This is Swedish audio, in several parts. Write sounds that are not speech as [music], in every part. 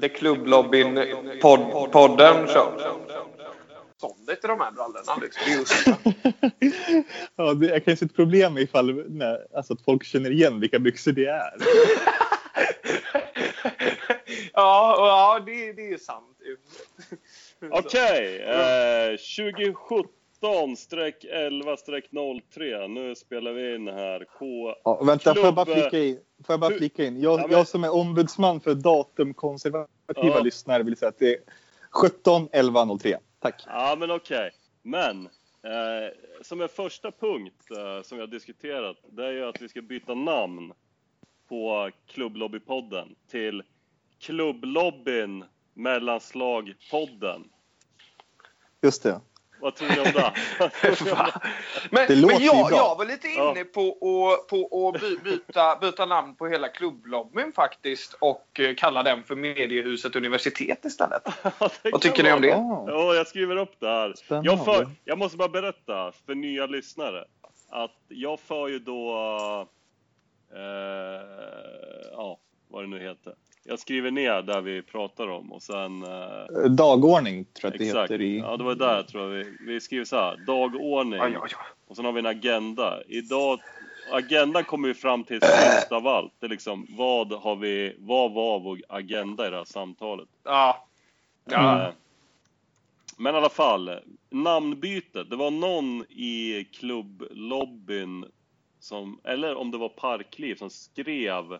The Club-lobbyn pod, podden show. Ståndet i de här brallorna liksom. Är [laughs] ja, det, jag kan se ett problem ifall nej, alltså att folk känner igen vilka byxor det är. [laughs] ja, ja det, det är sant. Okej, eh, 2017-11-03. Nu spelar vi in här. K... Ja, vänta, får jag bara flika in? Får jag bara flika in? Jag, Ja, men- jag som är ombudsman för datumkonservativa Ja. lyssnare vill säga att det är 17 11 03. Tack. Ja, men okej. Men eh, som en första punkt eh, som vi har diskuterat, det är ju att vi ska byta namn på Klubblobbypodden till Klubblobbyn Mellanslagpodden. Just det. Vad tror ni om det? [laughs] Men, Det låter men ju jag, bra. jag var lite Ja. inne på att på by, byta, byta namn på hela klubblobbyn faktiskt och eh, kalla den för Mediehuset Universitet istället. [laughs] Vad tycker ni om det? Ja, jag skriver upp det här. Jag, för, jag måste bara berätta för nya lyssnare att jag för ju då, eh, ja, vad det nu heter. Jag skriver ner där vi pratar om och sen eh, Dagordning tror jag att det Exakt. heter i... Ja, det var där tror jag vi, vi skriver så här. Dagordning. Oj, oj, oj. Och sen har vi en agenda. Idag, agendan kommer vi fram till sist av allt. Det är liksom, vad har vi, vad var vår agenda i det här samtalet? Ja. Ja. Eh, Men i alla fall, namnbytet. Det var någon i klubblobbyn som, eller om det var Parkliv, som skrev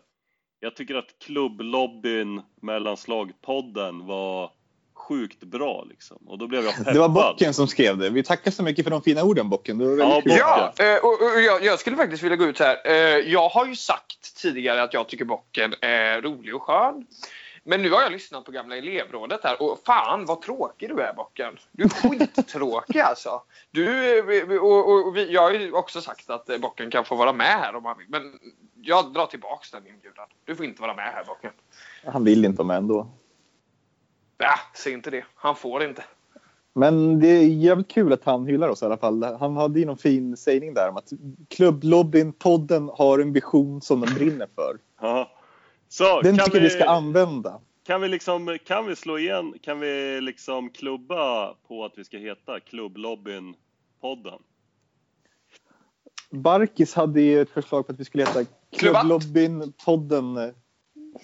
Jag tycker att klubblobbyn mellanslagpodden var sjukt bra liksom. Och då blev jag peppad. Det var Bocken som skrev det. Vi tackar så mycket för de fina orden Bocken. Det var väldigt Ja, kul. Ja, eh, och, och jag, jag skulle faktiskt vilja gå ut här. Eh, Jag har ju sagt tidigare att jag tycker bocken är rolig och skön. Men nu har jag lyssnat på gamla elevrådet här och fan vad tråkig du är bocken. Du är skittråkig alltså. Du, och, och vi, jag har ju också sagt att eh, bocken kan få vara med här om han vill. Men jag drar tillbaks den inbjudan. Du får inte vara med här bocken. Han vill inte vara med ändå. Ja, säg inte det. Han får inte. Men det är jävligt kul att han hyllar oss i alla fall. Han hade ju någon fin sägning där om att klubblobbyn, podden, har en vision som de brinner för. Ja. Så, Den kan tycker vi ska använda. Kan vi liksom, kan vi slå igen, kan vi liksom klubba på att vi ska heta Klubblobbyn podden? Barkis hade ju ett förslag på att vi skulle heta Klubba. Klubblobbyn podden eh,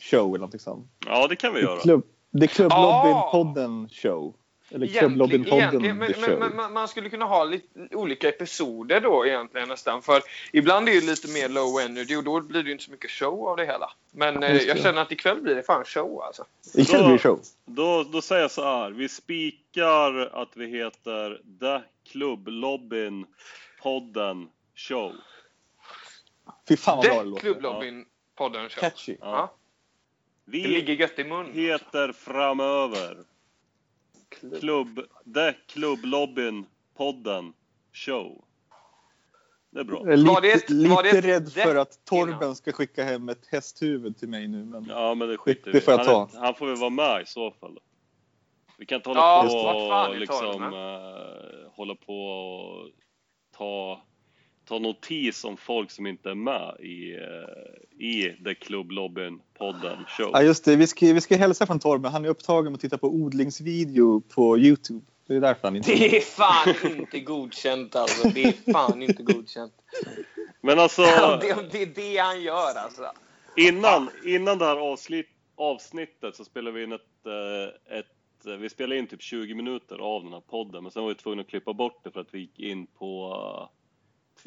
show eller någonting sånt. Ja, det kan vi göra. Klubb, det Klubblobbyn Ah. podden show. Eller Egentligen, Klubblobbyn podden egentligen, men, men, show. men, men man skulle kunna ha lite olika episoder då egentligen nästan. För ibland är det lite mer low energy och då blir det ju inte så mycket show av det hela. Men eh, jag det. känner att ikväll blir det fan show alltså. Ikväll blir det show. Då, då säger jag så här, vi spikar att vi heter The Klubblobbyn podden show. Fy fan vad bra det Det låter. Klubblobbyn podden show. Catchy. Ja. Det Vi ligger gött i mun. heter framöver Klubb, The Klubblobbyn podden show. Det är bra. Jag är Var det lite, var det lite ett rädd för att Torben ska skicka hem ett hästhuvud till mig nu. Men... Ja, men det skiter Det- vi det får jag han, ta. är- han får väl vara med i så fall. Då. Vi kan inte hålla Ja, på och liksom eh, hålla på och ta, ta notis om folk som inte är med i, eh, i The Klubblobbyn podden show. Ja, just det. Vi ska, vi ska hälsa från Torben. Han är upptagen med att titta på odlingsvideo på Youtube. Det är därför han inte... Det är fan inte godkänt alltså. Det är fan inte godkänt. Men alltså, [laughs] det, det är det han gör alltså. innan, innan det här avsnitt, avsnittet så spelade vi in ett, eh, ett eh, vi spelade in typ 20 minuter av den här podden men sen var vi tvungna att klippa bort det för att vi gick in på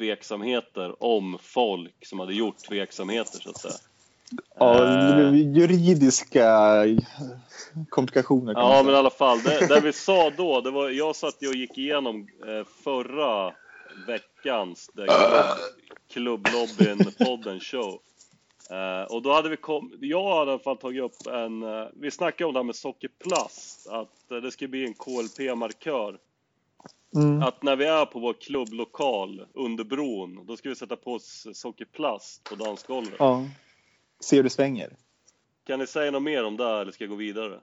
tveksamheter om folk som hade gjort tveksamheter så att säga. Ja, Eh, blir juridiska komplikationer. Ja, säga. men i alla fall. Det, det vi [laughs] sa då, det var, jag satt och gick igenom eh, förra veckans Klubb, Klubblobbyn-podden show. Eh, och då hade vi kom, jag hade i alla fall tagit upp en, eh, vi snackade om det här med sockerplast, att eh, det ska bli en KLP-markör. Mm. Att när vi är på vår klubblokal under bron, då ska vi sätta på oss sockerplast på dansgolvet. Ja. Se hur det svänger. Kan ni säga något mer om det här, eller ska jag gå vidare?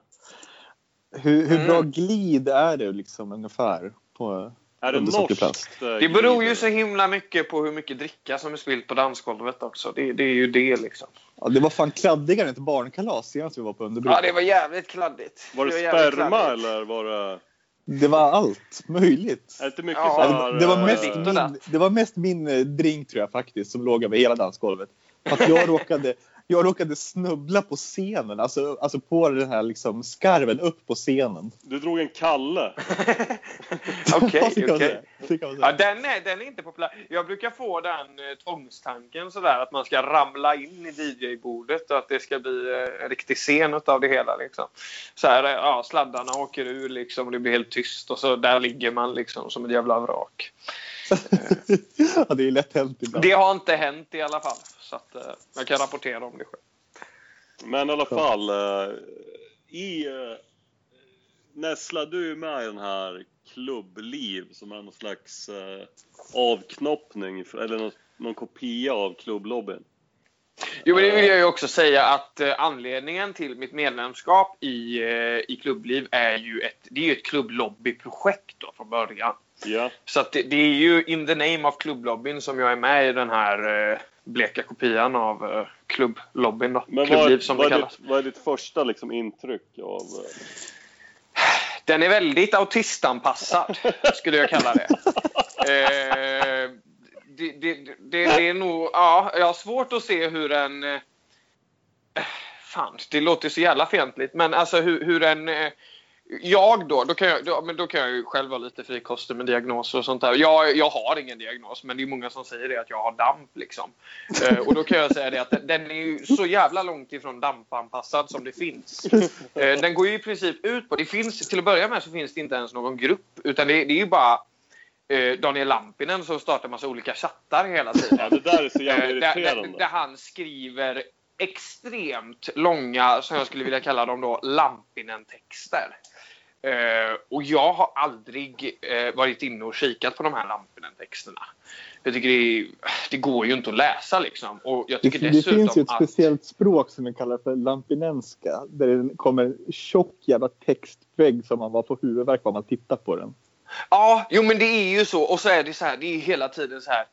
Hur, hur bra Mm. glid är det liksom ungefär? På, Är det norskt? sockerplast. eh, Det beror ju så himla mycket på hur mycket dricka som är spillt på dansgolvet också. Det, det är ju det liksom. Ja, det var fan kladdigare än ett barnkalas senast vi var på Underbro. Ja, det var jävligt kladdigt. Var det jävligt sperma kladdigt. eller var det... Det var allt möjligt. Är det inte mycket Ja, här... det, var eh, mest min, det var mest min eh, drink tror jag faktiskt som låg över hela dansgolvet. Att jag, [laughs] råkade, jag råkade snubbla på scenen, alltså, alltså på den här liksom skarven upp på scenen. Du drog en kalle. [laughs] Okej, [laughs] okej. kan man Ja, den är, den är inte populär. Jag brukar få den eh, tvångstanken sådär att man ska ramla in i DJ-bordet och att det ska bli eh, en riktig scen av det hela. Liksom. Så här, eh, ja, sladdarna åker ur liksom, och det blir helt tyst och så där ligger man liksom som ett jävla vrak. [laughs] ja, det är lätt hänt ibland. Det har inte hänt i alla fall. Så att, eh, jag kan rapportera om det själv. Men i alla fall, eh, i... eh, Nessla, du är med i den här klubbliv som är någon slags eh, avknoppning, för- eller någon, någon kopia av klubblobbyn. Jo, men det vill jag ju också säga att eh, anledningen till mitt medlemskap i, eh, i Klubbliv är ju ett, det är ju ett klubblobbyprojekt då från början. Ja, Så det, det är ju in the name of klubblobbyn som jag är med i den här eh, bleka kopian av eh, klubblobbyn då. men Klubbliv vad, som vad, det kallas. ditt, vad är ditt första liksom, intryck av... eh, Den är väldigt autistanpassad, skulle jag kalla det. [laughs] Eh, det, det, det, det är nog... Ja, jag har svårt att se hur en... eh, Fan, det låter så jävla fientligt, men alltså hur, hur en... Jag då, då kan jag, då, men då kan jag ju själv vara lite frikostig med diagnoser och sånt där. Jag, jag har ingen diagnos, men det är många som säger det att jag har damp liksom. [laughs] Eh, och då kan jag säga det att den- den är ju så jävla långt ifrån dampanpassad som det finns. Eh, den går ju i princip ut på, det finns, till att börja med så finns det inte ens någon grupp, utan det, det är ju bara eh, Daniel Lampinen som startar massa olika chattar hela tiden. Ja, det där är så jävla Eh, där, där, irriterande. där han skriver extremt långa, som jag skulle vilja kalla dem då, Lampinen-texter. Eh, och jag har aldrig eh, varit inne och kikat på de här Lampinen-texterna. Jag tycker det, det går ju inte att läsa liksom. Och jag Det, tycker det dessutom finns ju ett att... speciellt språk som vi kallar för lampinenska. Där det kommer tjock jävla textvägg som man var på huvudvärk bara man tittar på den. Ja, jo men det är ju så. Och så är det så här, det är hela tiden så här.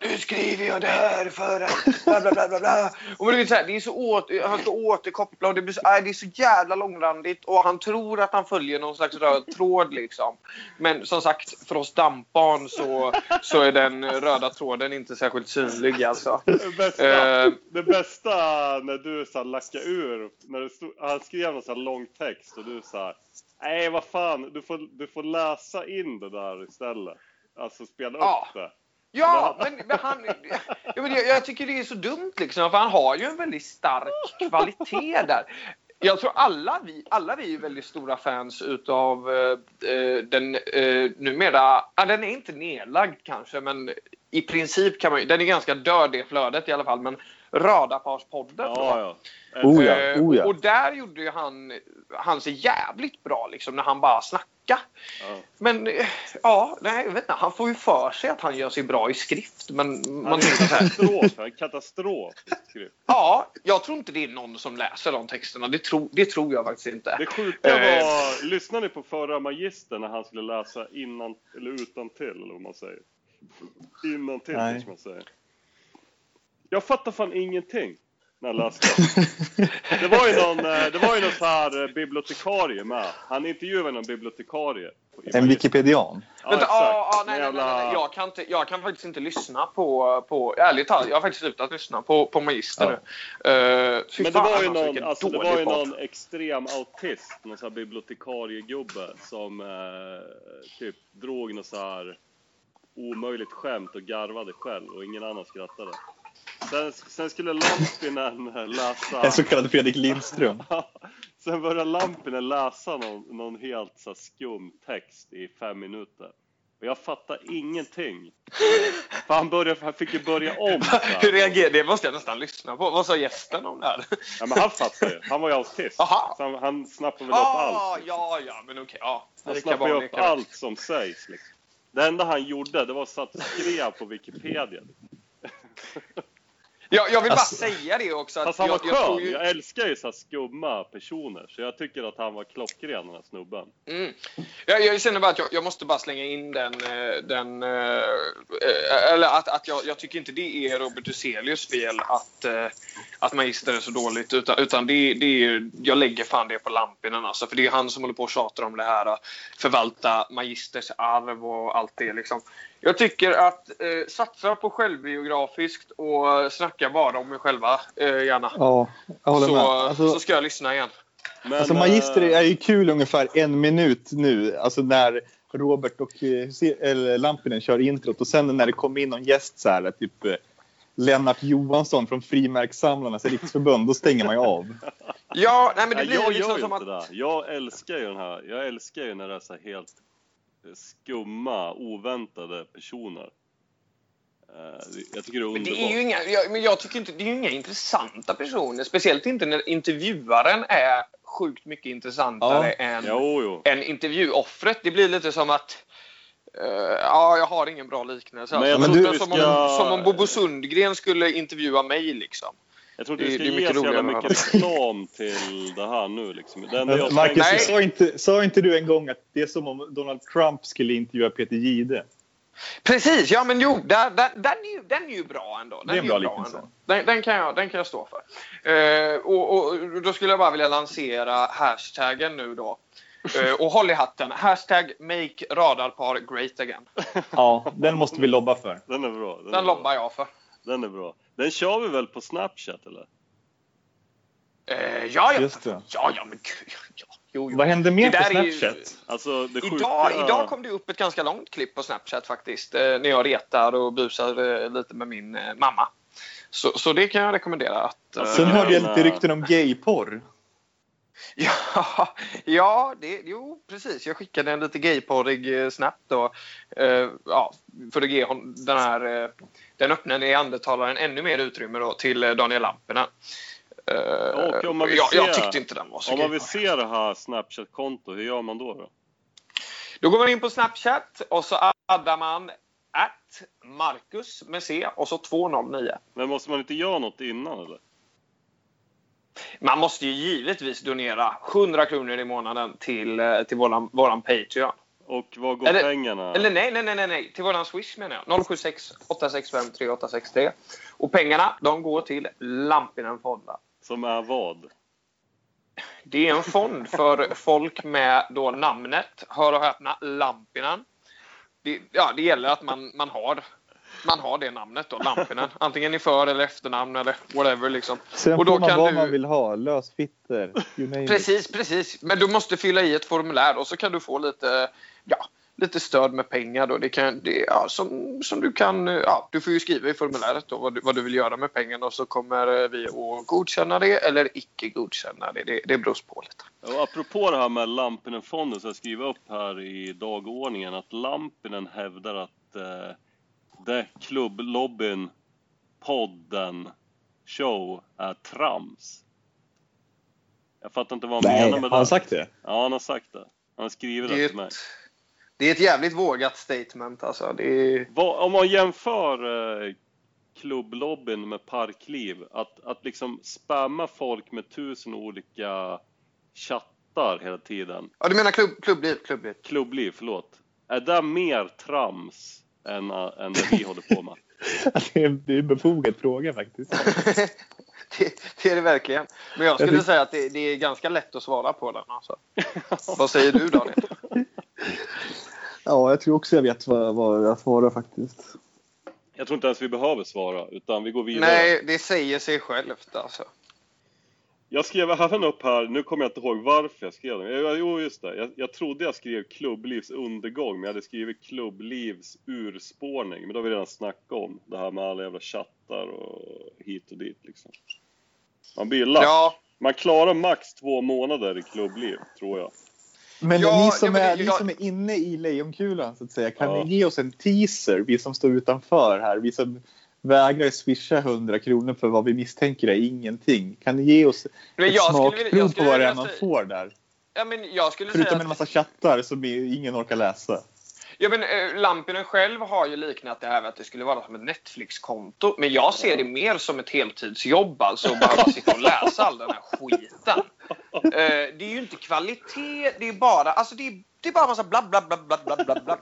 Nu skriver jag det här för att bla bla bla bla bla. Och det är så här, det är så åter, han ska återkoppla och det, blir så, det är så jävla långrandigt och han tror att han följer någon slags röd tråd liksom. Men som sagt, för oss dampbarn så, så är den röda tråden inte särskilt synlig alltså. Det bästa, Eh. det bästa när du så här lackade ur, när det stod, han skrev någon så lång text och du sa Nej vad fan, du får, du får läsa in det där istället. Alltså spela Ja. upp det. Ja, men, men han... Ja, men jag, jag tycker det är så dumt liksom, för han har ju en väldigt stark [laughs] kvalitet där. Jag tror alla vi, alla vi är väldigt stora fans utav eh, eh, den eh, numera, ja, den är inte nedlagd kanske, men i princip kan man den är ganska död det flödet i alla fall, men Radarparspodden. Ja, ja. Oh ja, Eh, oh ja. Och där gjorde ju han, han sig jävligt bra liksom när han bara snackade. ja. Men eh, ja, nej, jag vet inte, han får ju för sig att han gör sig bra i skrift. Men Han man är tänker så här, katastrof, i skrift. ja, jag tror inte det är någon som läser de texterna. Det, tro, det tror jag faktiskt inte. Det sjuka Eh. var, lyssnade ni på förra Magistern när han skulle läsa innan, eller utan till eller vad man säger? Innan till man säger. Jag fattar fan ingenting när jag läste. Det var ju någon, eh, det var ju någon så här eh, bibliotekarie med. Han intervjuade någon bibliotekarie. En. Wikipedian. Ja, Vänta, exakt. ah, ah, nej, nej, nej, nej. Jag, kan inte, jag kan faktiskt inte lyssna på, på ärligt talat, jag har faktiskt slutat lyssna på, på Magister Ja. nu. Uh, Men det var ju alltså, någon, alltså, det var ju någon extrem autist, någon sån här bibliotekariegubbe som eh, typ drog något så här omöjligt skämt och garvade själv och ingen annan skrattade. Sen, sen skulle Lampinen läsa... En så kallad Fredrik Lindström. [laughs] Sen började Lampinen läsa någon, någon helt så skum text i fem minuter. Och jag fattar ingenting. För han, började, han fick ju börja om. Hur reagerar Det måste jag nästan lyssna på. Vad sa gästen om det här? Ja, men han fattade ju. Han var ju autist. Aha. Så han, han snappade väl upp Ah, allt. liksom. ja, ja, men okej. ja. Han snappade upp vanliga allt som sägs. Liksom. Det enda han gjorde det var att satt och skrev på Wikipedia. [laughs] Jag, jag vill bara Alltså- säga det också. Att Fast han var jag, jag skön. ju, Jag älskar ju så här skumma personer. Så jag tycker att han var klockren den här snubben. Mm. Jag, jag känner bara att jag, jag måste bara slänga in den, eh, den eh, eh, eller att, att jag, jag tycker inte det är Robert Huselius fel att, att Magister är så dåligt. Utan, utan det, det är, jag lägger fan det på Lampinen alltså. För det är han som håller på och tjatar om det här. Förvalta Magisters arv och allt det liksom. Jag tycker att eh, satsa på självbiografiskt och snacka bara om er själva eh, gärna. Ja, jag håller Så, med. så Alltså, ska jag lyssna igen. Men, alltså Magister eh, är ju kul ungefär en minut nu. Alltså när Robert och eh, eller Lampinen kör introt och sen när det kommer in någon gäst så här, typ eh, Lennart Johansson från Frimärkssamlarnas riksförbund, då stänger man ju av. Ja, nej, men det blir jag liksom gör ju som inte att... det. Jag älskar ju den här. Jag älskar ju när det är så här helt skumma, oväntade personer. Eh, Jag tycker det är Men det är underbart. ju inga, jag, men jag tycker inte, det är inga intressanta personer. Speciellt inte när intervjuaren är sjukt mycket intressantare än, Jo, jo. än intervjuoffret. Det blir lite som att... eh, ja, jag har ingen bra liknelse. Men Alltså, som, du som, ska- om, som om Bobo Sundgren skulle intervjua mig liksom. Jag tror inte det är ska ge mycket så jävla roligare mycket reklam till det här nu liksom. Jag Marcus, Nej. sa inte, sa inte du en gång att det är som om Donald Trump skulle intervjua Peter Jihde? Precis, ja men jo, där, där, den, är ju, den är ju bra ändå. Den Det är en ju bra liknelse. ändå. Den, den, kan jag, den kan jag stå för. Eh, och, och Då skulle jag bara vilja lansera hashtaggen nu då. [laughs] Eh, och håll i hatten. Hashtag make radarpar great again. Ja, den måste vi lobba för. Den är bra. Den, Den är lobbar bra. jag för. Den är bra. Den kör vi väl på Snapchat eller? Eh, ja, ja. Just det. Ja, ja, men gud. Ja, jo, jo. Vad hände mer Det på är ju- Snapchat? Alltså det sjuka... Idag, idag kom det upp ett ganska långt klipp på Snapchat faktiskt. Eh, när jag retar och busar eh, lite med min eh, mamma. Så, så det kan jag rekommendera. Att, eh, Sen hörde jag lite rykten om gayporr. [laughs] Ja, ja det, jo precis. Jag skickade en lite gayporrig snap då. Eh, ja, för att ge hon, den här eh, den öppna neandertalaren ännu mer utrymme då, till eh, Daniel Lampinen. Eh, Och om man vill jag, jag tyckte inte den var så Om man vill se det här Snapchat-konto, hur gör man då? då? Då går man in på Snapchat och så addar man at Marcus med C och så 209. Men måste man inte göra något innan eller? Man måste ju givetvis donera 100 kronor i månaden till, eh, till våran, våran Patreon. Och vad går Eller- pengarna? Eller nej, nej, nej, nej, till våran Swish menar jag. 076 865 3863. Och pengarna de går till Lampinen Fonda. Som är vad? Det är en fond för folk med då namnet, hör och häpna, Lampinen. Det, ja, det gäller att man, man, har, man har det namnet då, Lampinen. [laughs] Antingen i för eller efternamn eller whatever liksom. Sen Och då får man kan vad du- man vill ha. Lösfitter, name it. Precis, precis. Men du måste fylla i ett formulär och så kan du få lite, ja, lite stöd med pengar. Då. Det kan, det, ja, som, som du kan, ja, du får ju skriva i formuläret då, vad, du, vad du vill göra med pengarna och så kommer eh, vi att godkänna det eller icke godkänna det. Det, det beror på lite. Och apropå det här med Lampinen-fonden så jag skriver upp här i dagordningen att Lampinen hävdar att eh, det klubblobbyn, podden, show är trams. Jag fattar inte vad han Nej, menar har med han det. sagt det? Ja, han har sagt det. Han har skrivit det, Det är, till mig. ett, det är ett jävligt vågat statement alltså. Det är, Vad, om man jämför eh, klubblobbyn med parkliv, att, att liksom spamma folk med tusen olika chattar hela tiden. ja, du menar klubb, klubbliv? klubbliv. Klubbliv, förlåt. Är det mer trams än, äh, än det vi håller på med? [laughs] Det är det är en befogad fråga faktiskt. [laughs] det, det är det verkligen. Men jag skulle tycker- säga att det, det är ganska lätt att svara på den. Alltså. [laughs] Vad säger du Daniel? Ja, jag tror också jag vet vad, vad jag svarar faktiskt. Jag tror inte ens vi behöver svara, utan vi går vidare. Nej, det säger sig självt alltså. Jag skrev även upp här, nu kommer jag inte ihåg varför jag skrev den. Jag- Jo, just det. Jag, jag trodde jag skrev klubblivs undergång, men jag hade skrivit klubblivs urspårning. Men då har vi redan snackat om det här med alla jävla chattar och hit och dit liksom. Man blir lack. Ja, Man klarar max två månader i klubbliv, tror jag. Men Ja, ni, som ja, men är, det- ni jag- som är inne i lejonkulan, så att säga, kan Ja. ni ge oss en teaser, vi som står utanför här, vi som vägrar swisha 100 kronor för vad vi misstänker är ingenting. Kan ni ge oss men ett smakprov på vad det är man får där? Ja, men jag skulle Förutom säga en att, massa chattar som ingen orkar läsa. Ja, men, eh, Lampinen själv har ju liknat det här med att det skulle vara som ett Netflix-konto. Men jag ser det mer som ett heltidsjobb alltså, att behöva [laughs] sitta och läsa all den här skiten. Eh, det är ju inte kvalitet, det är bara, alltså det är, det är bara massa bla bla bla bla bla bla bla.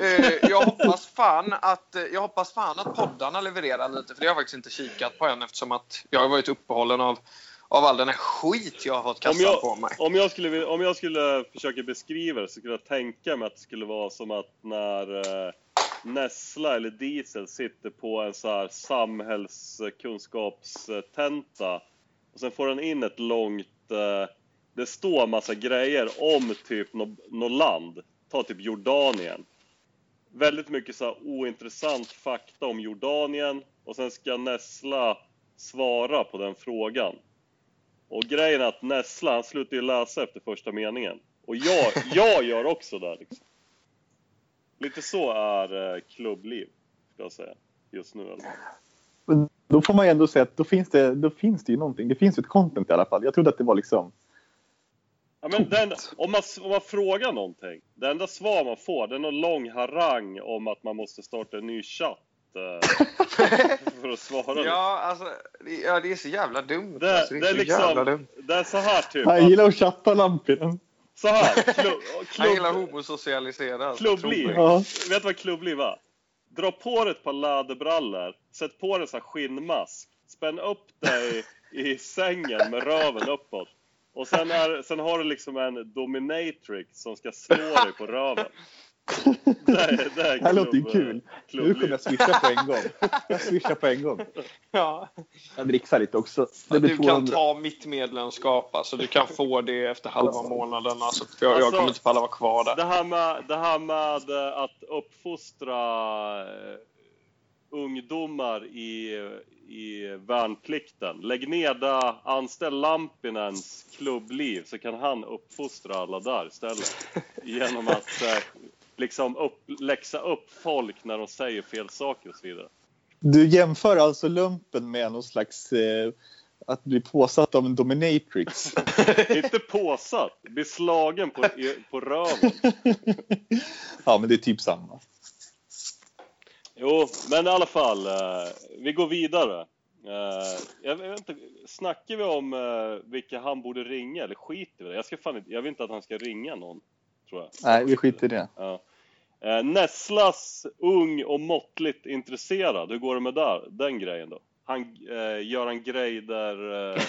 Eh, jag hoppas fan att, jag hoppas fan att poddarna levererar lite, för det har jag faktiskt inte kikat på än eftersom att jag har varit uppehållen av av all den här skit jag har fått Om kastad jag, på mig. om, jag skulle, om jag skulle försöka beskriva det så skulle jag tänka mig att det skulle vara som att när eh, Nessla eller Diesel sitter på en så här samhällskunskapstenta och sen får den in ett långt... Eh, det står massa grejer om typ något nå land. Ta typ Jordanien. Väldigt mycket så här ointressant fakta om Jordanien och sen ska Nessla svara på den frågan. Och grejen är att Nessla, han slutar ju läsa efter första meningen. Och jag, jag gör också det liksom. Lite så är eh, klubbliv, ska jag säga. Just nu fall. Men då får man ju ändå säga att då finns, det, då finns det ju någonting. Det finns ju ett content i alla fall. Jag trodde att det var liksom... Ja, men den, om, man, om man frågar någonting, det enda svar man får det är någon lång harang om att man måste starta en ny chatt eh, [laughs] för att svara. Ja, alltså, det, ja, det är så jävla dumt. Det, alltså, det, är så jävla liksom, dumt. det är så här typ. Jag Att, gillar att chatta Lampinen. så här, [laughs] klubb, Han gillar klubb, homosocialisera. alltså, klubbliv. Ja. Vet du vad klubbliv är? Dra på dig ett par läderbrallor, sätt på dig en skinnmask, spänn upp dig i sängen med röven uppåt. Och sen, är, sen har du liksom en dominatrix som ska slå dig på röven. Det är, det är Det här låter ju klubb- kul. Nu kommer jag swisha på en gång. Jag swishar på en gång. Ja. Jag dricksar lite också. Det blir Du kan 200. ta mitt medlemskap. Alltså, du kan få det efter halva månaden. Alltså, för jag, jag Alltså, kommer inte palla vara kvar där. Det här med, det här med att uppfostra eh, ungdomar i, i värnplikten. Lägg ner det, anställ Lampinens klubbliv så kan han uppfostra alla där istället. Genom att eh, liksom upp, läxa upp folk när de säger fel saker och så vidare. Du jämför alltså lumpen med någon slags... Eh, att bli påsatt av en dominatrix. [laughs] Inte påsatt, bli slagen på, på röven. [laughs] ja, men det är typ samma. Jo, men i alla fall, eh, vi går vidare. Eh, jag vet inte, snackar vi om eh, vilka han borde ringa eller skiter vi i det? Jag, ska fan inte, jag vill inte att han ska ringa någon, tror jag. Nej, vi skiter i det. Ja. Eh, Nesslas ung och måttligt intresserad, hur går det med där, den grejen då? Han eh, gör en grej där... [laughs]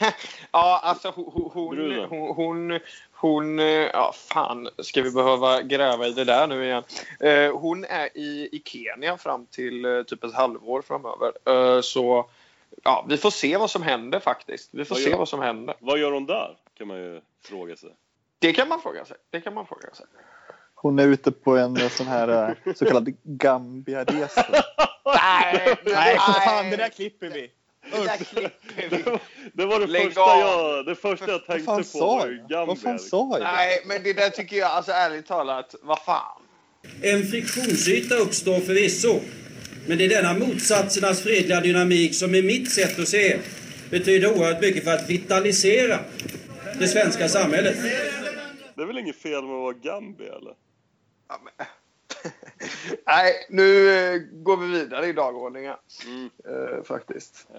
Eh, ja, alltså hon, hon, hon, hon, hon, eh, ja fan, ska vi behöva gräva i det där nu igen? Eh, hon är i, i Kenya fram till eh, typ ett halvår framöver. Eh, så ja, vi får se vad som händer faktiskt. Vi får Vad se gör- vad som händer. vad gör hon där? Kan man ju fråga sig. Det kan man fråga sig. Det kan man fråga sig. Hon är ute på en sån här eh, så kallad Gambia-resa. [laughs] Nej, Nej, för fan, det där klipper vi. Det där klipper vi. [laughs] Det var, det Lägg första av. jag, det första jag Vad tänkte fan på var? Gambia. Vad fan sa jag? Nej, men det där tycker jag, alltså ärligt talat, vad fan. En friktionsyta uppstår förvisso. Men det är denna motsatsernas fredliga dynamik som med mitt sätt att se betyder oerhört mycket för att vitalisera det svenska samhället. Det är väl inget fel med att vara Gambia eller? Ja, men... [laughs] Nej, nu eh, går vi vidare i dagordningen. Mm. Eh, faktiskt. Eh,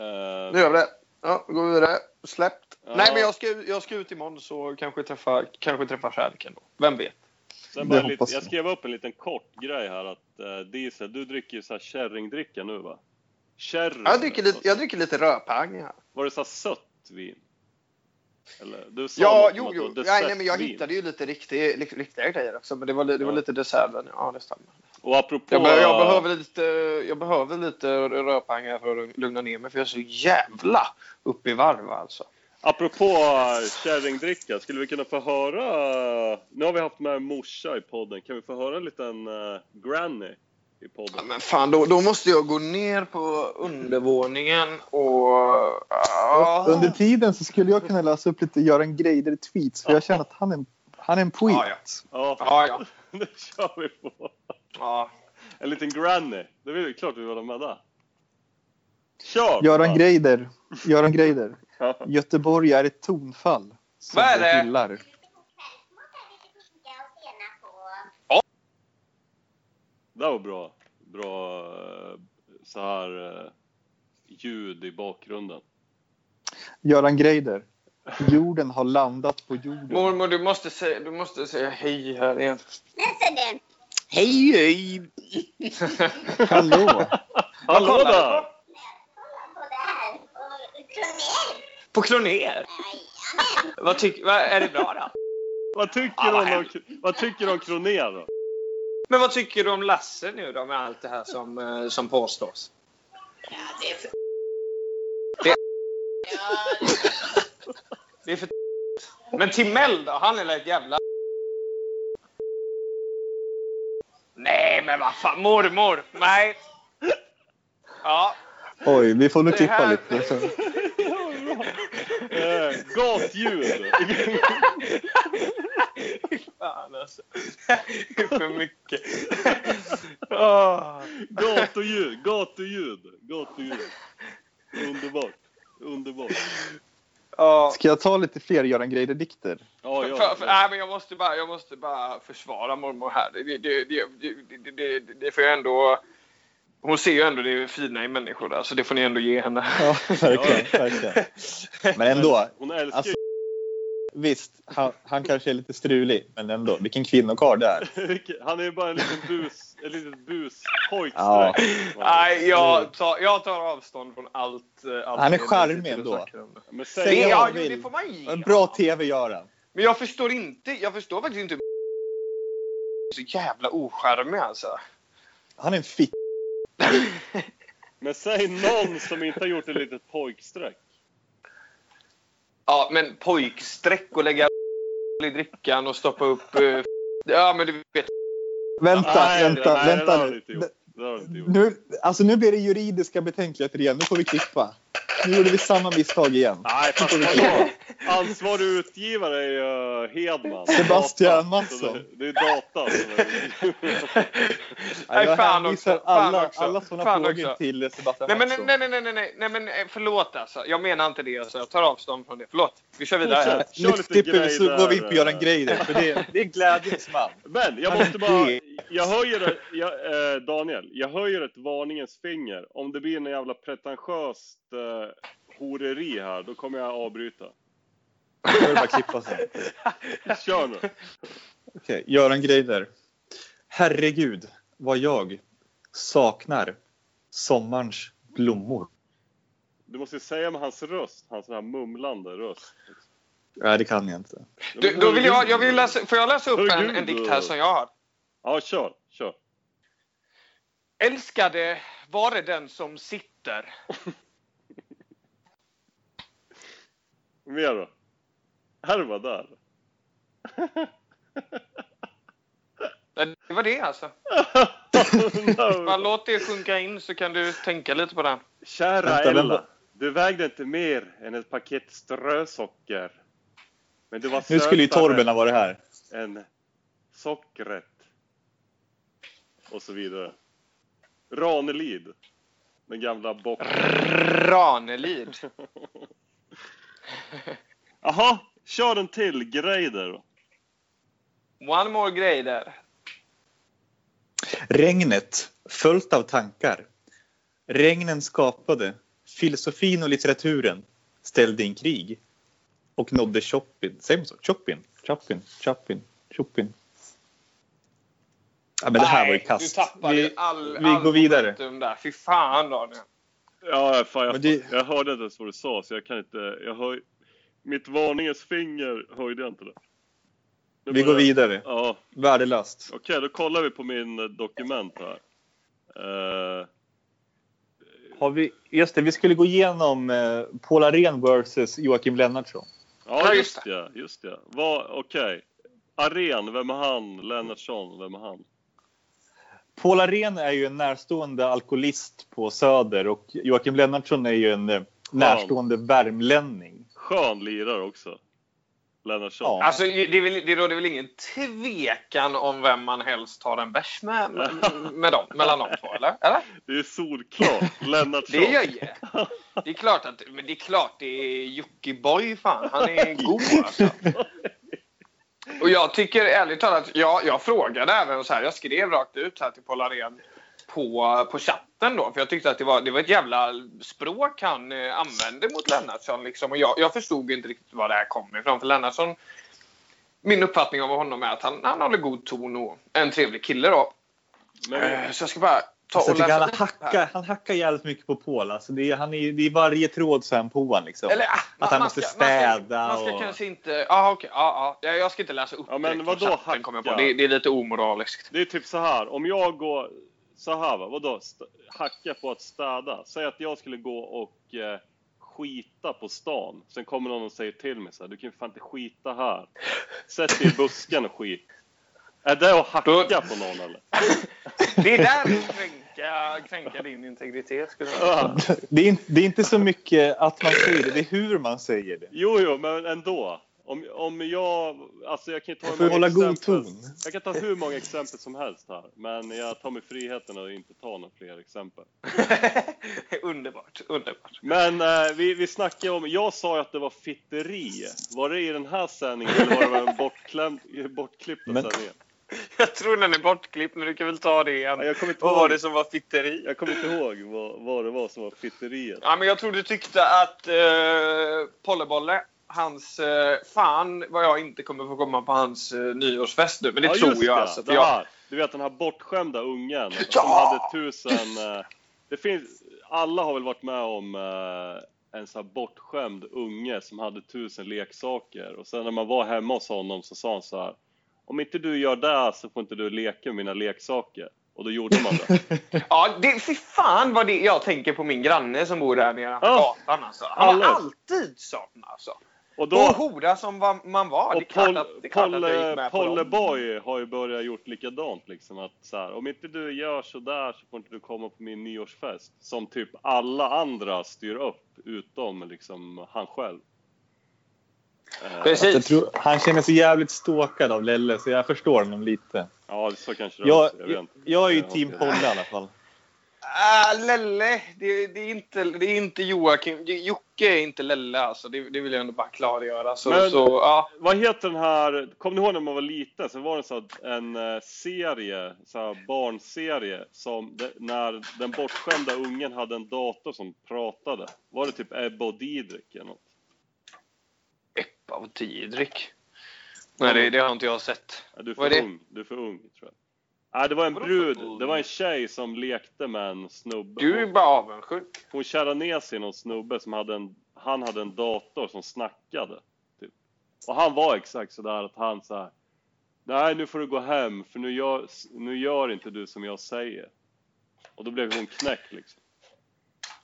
Nu gör vi det. Ja, går vi vidare. Släppt. Ja. Nej, men jag ska, jag ska ut imorgon så kanske träffa, kanske träffa kärleken då. Vem vet? Sen Det bara lite, jag skrev upp en liten kort grej här att uh, Diesel, du dricker ju så här kärringdricka nu va? Sherry? Jag dricker lite, jag dricker lite rödpang här. Var det så här sött vin? Eller, du sa Ja, jo, jo. Nej, nej, men jag hittade ju lite riktig, riktiga grejer också. Men det var, det var Ja. lite desserten. Ja, det stämmer. Och apropå... Jag, be, jag, behöver lite, jag behöver lite rödpang här för att lugna ner mig. För jag är så jävla uppe i varv alltså. Apropå kärringdricka, skulle vi kunna få höra... Nu har vi haft med morsa i podden. Kan vi få höra en liten uh, granny i Ja, podden? men fan, då, då måste jag gå ner på undervåningen och... Ja. Under tiden så skulle jag kunna läsa upp lite Göran Greider-tweets för jag känner att han är, en- han är en poet. Ja, Ja, Ja, ja. det [laughs] kör vi på. ja. En liten granny. Det är klart vi vill ha med där. Kör! Göran? Greider. Göran Greider. [laughs] Ja. Göteborg är ett tonfall. Som Vad är det? gillar. Det var bra. Bra eh, så här eh, ljud i bakgrunden. Göran Greider. Jorden har landat på jorden. Mormor, du måste säga, du måste säga hej här igen. Läser? Hej, hej! Hallå! Hallå där! på? På det här. Jajamän. Vad tycker, vad, är det bra då? Vad tycker, du om, hemskt. vad tycker om Kronér då? Men vad tycker du om Lasse nu då med allt det här som, eh, som påstås? Ja, det är för... Det- Ja, Det är för Men Timell då? Han är ett jävla... Nej, men vad fan. Mormor. Nej. Ja. Oj, vi får nog klippa här- lite. Så. [laughs] Eh, gatljud! Fy [laughs] fan alltså. Det [laughs] är för mycket. Åh. Gatuljud, gatuljud, gatuljud. Underbart, underbart. Ja. Ska jag ta lite fler Göran Greider-dikter? Ja, ja, för, nej, men jag måste bara, jag måste bara försvara mormor här. Det, det, det, det, det får jag ändå... Hon ser ju ändå det fina i människor där, så det får ni ändå ge henne. Ja, verkligen. verkligen. Men ändå, Hon älskar alltså, visst, han, han kanske är lite strulig, men ändå, vilken kvinnokarl det är. [laughs] Han är ju bara en liten bus, en liten buspojk. Ja. Nej, jag tar, jag tar avstånd från allt. eh, allt Han är charmig ändå. Men Säg säg Det, ja, vill. det får man ge En bra. TV gör han. Men jag förstår inte, jag förstår faktiskt inte så jävla ocharmig alltså. Han är en fitt. [laughs] Men säg någon som inte har gjort ett litet pojkstreck. Ja, men pojkstreck och lägga i drickan och stoppa upp... eh, Ja, men du vet. Vänta, nej, vänta, nej, det vänta. Det gjort. Nu, alltså nu blir det juridiska betänkligheter igen. Nu får vi klippa. Nu gjorde vi samma misstag igen. Nej, fast vadå? Ansvarig utgivare är ju Hedman. Sebastian. Mattsson. Det det är data. som är- Nej, jag fan hänvisar alla, alla sådana Fan frågor också. till Sebastian Nej, men Mattsson. nej, nej, nej, nej, nej, nej, men eh, förlåt alltså. Jag menar inte det. Alltså. Jag tar avstånd från det. Förlåt. Vi kör vidare. Nu lite klipper vi så grejer går vi in där, på Göran eh. Greider. För det, det är glädjens man. Men jag måste bara... Jag höjer ett, jag, eh, Daniel, jag höjer ett varningens finger. Om det blir en jävla pretentiöst eh, horeri här, då kommer jag avbryta. Då är det bara att klippa sen. [laughs] Kör nu. Okej, Göran Greider. Herregud, vad jag saknar sommarns blommor. Du måste säga med hans röst, hans här mumlande röst. Nej, det kan jag inte. Du, då vill jag, jag vill läsa, får jag läsa upp en, en dikt här som jag har? Ja, kör, kör. Älskade vare den som sitter. [laughs] Mer då? Här var där. Det var det alltså. Bara låt det sjunka in så kan du tänka lite på den. Kära Vänta, Ella, du vägde inte mer än ett paket strösocker. Men du var Nu skulle ju Torben ha varit här. än sockret. Och så vidare. Ranelid. Den gamla bocken. Ranelid. [laughs] Jaha, kör en till grej där. One more grej där. Regnet, följt av tankar. Regnen skapade, filosofin och litteraturen ställde in krig och nådde Chopin. Säger man så? Chopin? Chopin? Chopin? Chopin? Ja, men det här var ju Nej, kast. Du tappade Vi, all, vi all går vidare. Där. Fy fan Daniel. Ja, fan, jag, det- jag hörde inte ens vad du sa, så jag kan inte... Jag hör, mitt varningens finger höjde jag inte det. Nu vi börjar- går vidare. Ja, Värdelöst. okej, då kollar vi på min eh, dokument här. Eh, Har vi, just det, vi skulle gå igenom eh, Paul Arén versus Joakim Lennartsson. ja, just det. Just det. Okej. Aren, vem är han? Lennartsson, vem är han? Paul Arén är ju en närstående alkoholist på Söder och Joakim Lennartsson är ju en eh, närstående värmlänning. Skön lirare också. Lennartsson. Ja. Alltså, det, är väl, det råder väl ingen tvekan om vem man helst tar en bärs med, med, med dem, mellan de två, eller? eller? Det är solklart. Lennartsson. Det gör ju. Det är klart att men det är klart det är Jockiboi fan. Han är god alltså. [laughs] Och jag tycker ärligt talat, jag, jag frågade även så här, jag skrev rakt ut här till Paul Arén på, på chatten då, för jag tyckte att det var, det var ett jävla språk han eh, använde mot Lennartsson. Liksom. Och jag, jag förstod inte riktigt var det här kom ifrån, för Lennartsson, min uppfattning av honom är att han, han håller god ton och är en trevlig kille då. Men, Eh, så jag ska bara Alltså, han, hackar, han hackar jävligt mycket på Paul. Alltså, det, är, han är, det är varje tråd så är han på han liksom. Eller, ah, Att man- han man måste ska- man ska- städa Man ska, och- kanske inte... Ah, okay, ah, ah. Jag, ska inte läsa upp Ja, men vadå chatten, kommer jag på. hacka? Det, det är lite omoraliskt. Det är typ så här, om jag går så här va, vadå? Hacka på att städa. Säg att jag skulle gå och eh, skita på stan. Sen kommer någon och säger till mig så här, du kan ju fan inte skita här. Sätt dig i busken och skit. Är det att hacka på någon eller? [laughs] Det är där du kränka, kränka din integritet. Skulle jag Ja. Det är, inte, det är inte så mycket att man säger det, det är hur man säger det. Jo, jo, men ändå. Om, om jag, alltså jag kan ta hur får många exempel. ton. Jag kan ta hur många exempel som helst här, men jag tar mig friheten att inte ta några fler exempel. [laughs] underbart, underbart. Men eh, vi, vi snackade om, jag sa ju att det var fitteri. Var det i den här sändningen eller var det en bortklämd, bortklippta Men- sändningen? [laughs] Jag tror den är bortklippt, men du kan väl ta det igen. Ja, jag kommer inte Vad var ihåg. det som var fitteri? Jag kommer inte ihåg vad, vad det var som var fitteriet. Ja, men jag tror du tyckte att eh, Pollebolle, hans... Eh, fan vad jag inte kommer få komma på hans eh, nyårsfest nu. Men det ja, tror jag. det, Alltså, det jag. Du vet den här bortskämda ungen som Ja! hade tusen... Eh, det finns, alla har väl varit med om eh, en sån här bortskämd unge som hade tusen leksaker och sen när man var hemma hos honom så sa han så här Om inte du gör det så får inte du leka med mina leksaker. Och då gjorde man det. [laughs] Ja, det, fy fan vad det jag tänker på min granne som bor där nere på Ja. gatan. Alltså. Han var alltid sån alltså. Och Och då, hora som var, man var. det är och klart Pol, att, det är klart att Polle, med på dem. Polleboy har ju börjat gjort likadant liksom att så här, om inte du gör så där så får inte du komma på min nyårsfest. Som typ alla andra styr upp utom liksom han själv. Eh, Precis. Jag tror, han känner sig jävligt ståkad av Lelle, så jag förstår honom lite. Ja, så kanske det Jag, jag vet jag, är ju team Polle i alla fall. Ah, Lelle, det, det, är inte, det är inte Joakim. Jocke är inte Lelle alltså. Det, det vill jag ändå bara klargöra. Så, Men- så, ja. Vad heter den här, kommer ni ihåg när man var liten så var det så en eh, serie, så här barnserie som det, när den bortskämda ungen hade en dator som pratade. Var det typ Ebba och Didrik eller något? Eppa och Didrik. Nej, det, det har inte jag sett. Ja, du, är Vad för är ung, du är för ung tror jag. Nej, det var en brud, det var en tjej som lekte med en snubbe. Du är bara avundsjuk. Hon kärrade ner sig i någon snubbe som hade en, han hade en dator som snackade. Typ. Och han var exakt sådär att han så här. Nej, nu får du gå hem för nu gör, nu gör inte du som jag säger. Och då blev hon knäckt liksom.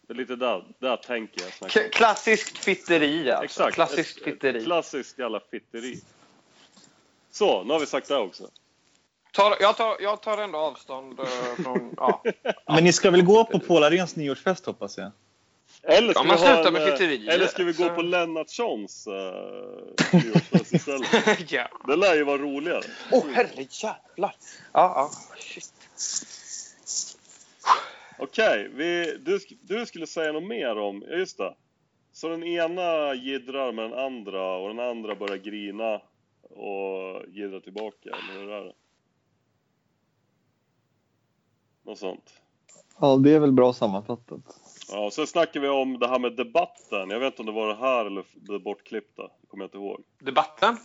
Det är lite där, där tänker jag. K- klassiskt fitteri alltså. Exakt. Klassiskt fitteri. Klassiskt jävla fitteri. Så, nu har vi sagt det också. Tar, jag, tar, jag tar ändå avstånd eh, från... [laughs] Ja. Men ni ska väl gå på Paul Arens nyårsfest hoppas jag? Eller ska, Ja, man slutar en, med eh, fitterier, eller ska vi gå på Lennartssons uh, [laughs] nyårsfest istället? ja. Det lär ju vara roligare. Åh, oh, herrejävlar. Ja, ja. Shit. Okej, vi, du, du skulle säga något mer om, ja just det. Så den ena jiddrar med den andra och den andra börjar grina och jiddrar tillbaka, eller hur är det? Något sånt. Ja, det är väl bra sammanfattat. Ja, sen snackar vi om det här med debatten. Jag vet inte om det var det här eller det bortklippta. Det kommer jag inte ihåg. Debatten?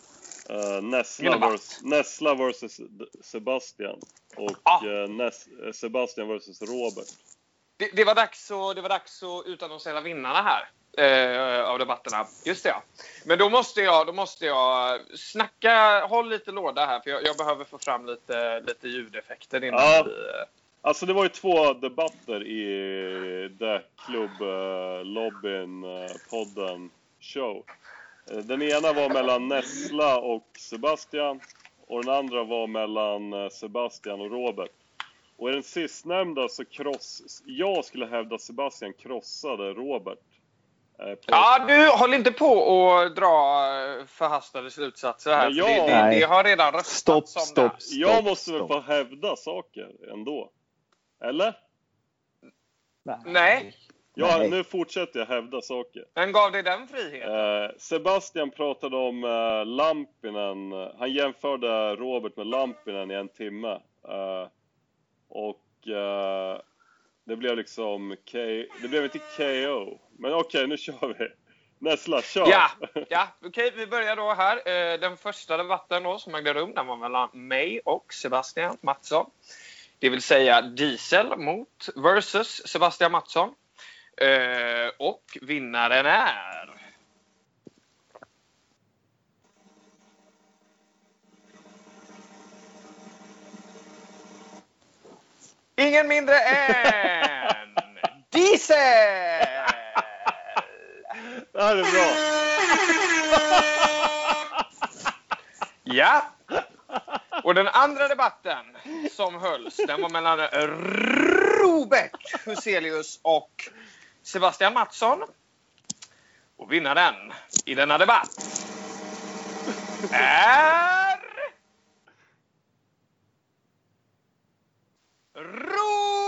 Uh, Nessla, vers, Nessla versus Sebastian. Och Ah. eh, Ness, eh, Sebastian versus Robert. Det, det, var dags att, det var dags att utannonsera vinnarna här. Eh, av debatterna. Just det, ja. Men då måste jag, då måste jag snacka, håll lite låda här för jag, jag behöver få fram lite, lite ljudeffekter innan Ja. vi... eh, Alltså det var ju två debatter i The Club eh, Lobbyn eh, podden show. Eh, Den ena var mellan Nessla och Sebastian och den andra var mellan eh, Sebastian och Robert. Och i den sistnämnda så kross... Jag skulle hävda att Sebastian krossade Robert. eh, på- Ja, du håll inte på och dra eh, förhastade slutsatser här. Men det, jag- det, Nej. det har redan röstats Stopp, om stopp, det. stopp. Jag måste väl stopp. få hävda saker ändå? Eller? Nej. Ja, Nej. nu fortsätter jag hävda saker. Vem gav dig den friheten? Eh, Sebastian pratade om eh, Lampinen. Han jämförde Robert med Lampinen i en timme. Eh, och eh, det blev liksom K... Det blev inte KO. Men okej, nu kör vi. Nessla, kör! Ja, ja okej, vi börjar då här. Eh, Den första debatten då som ägde rum, den var mellan mig och Sebastian Mattsson. Det vill säga Diesel mot versus Sebastian Mattsson. Eh, Och vinnaren är... Ingen mindre än Diesel! Det här är bra! Ja. Och den andra debatten som hölls, den var mellan Robert Huselius och Sebastian Mattsson. Och vinnaren i denna debatt är... Robert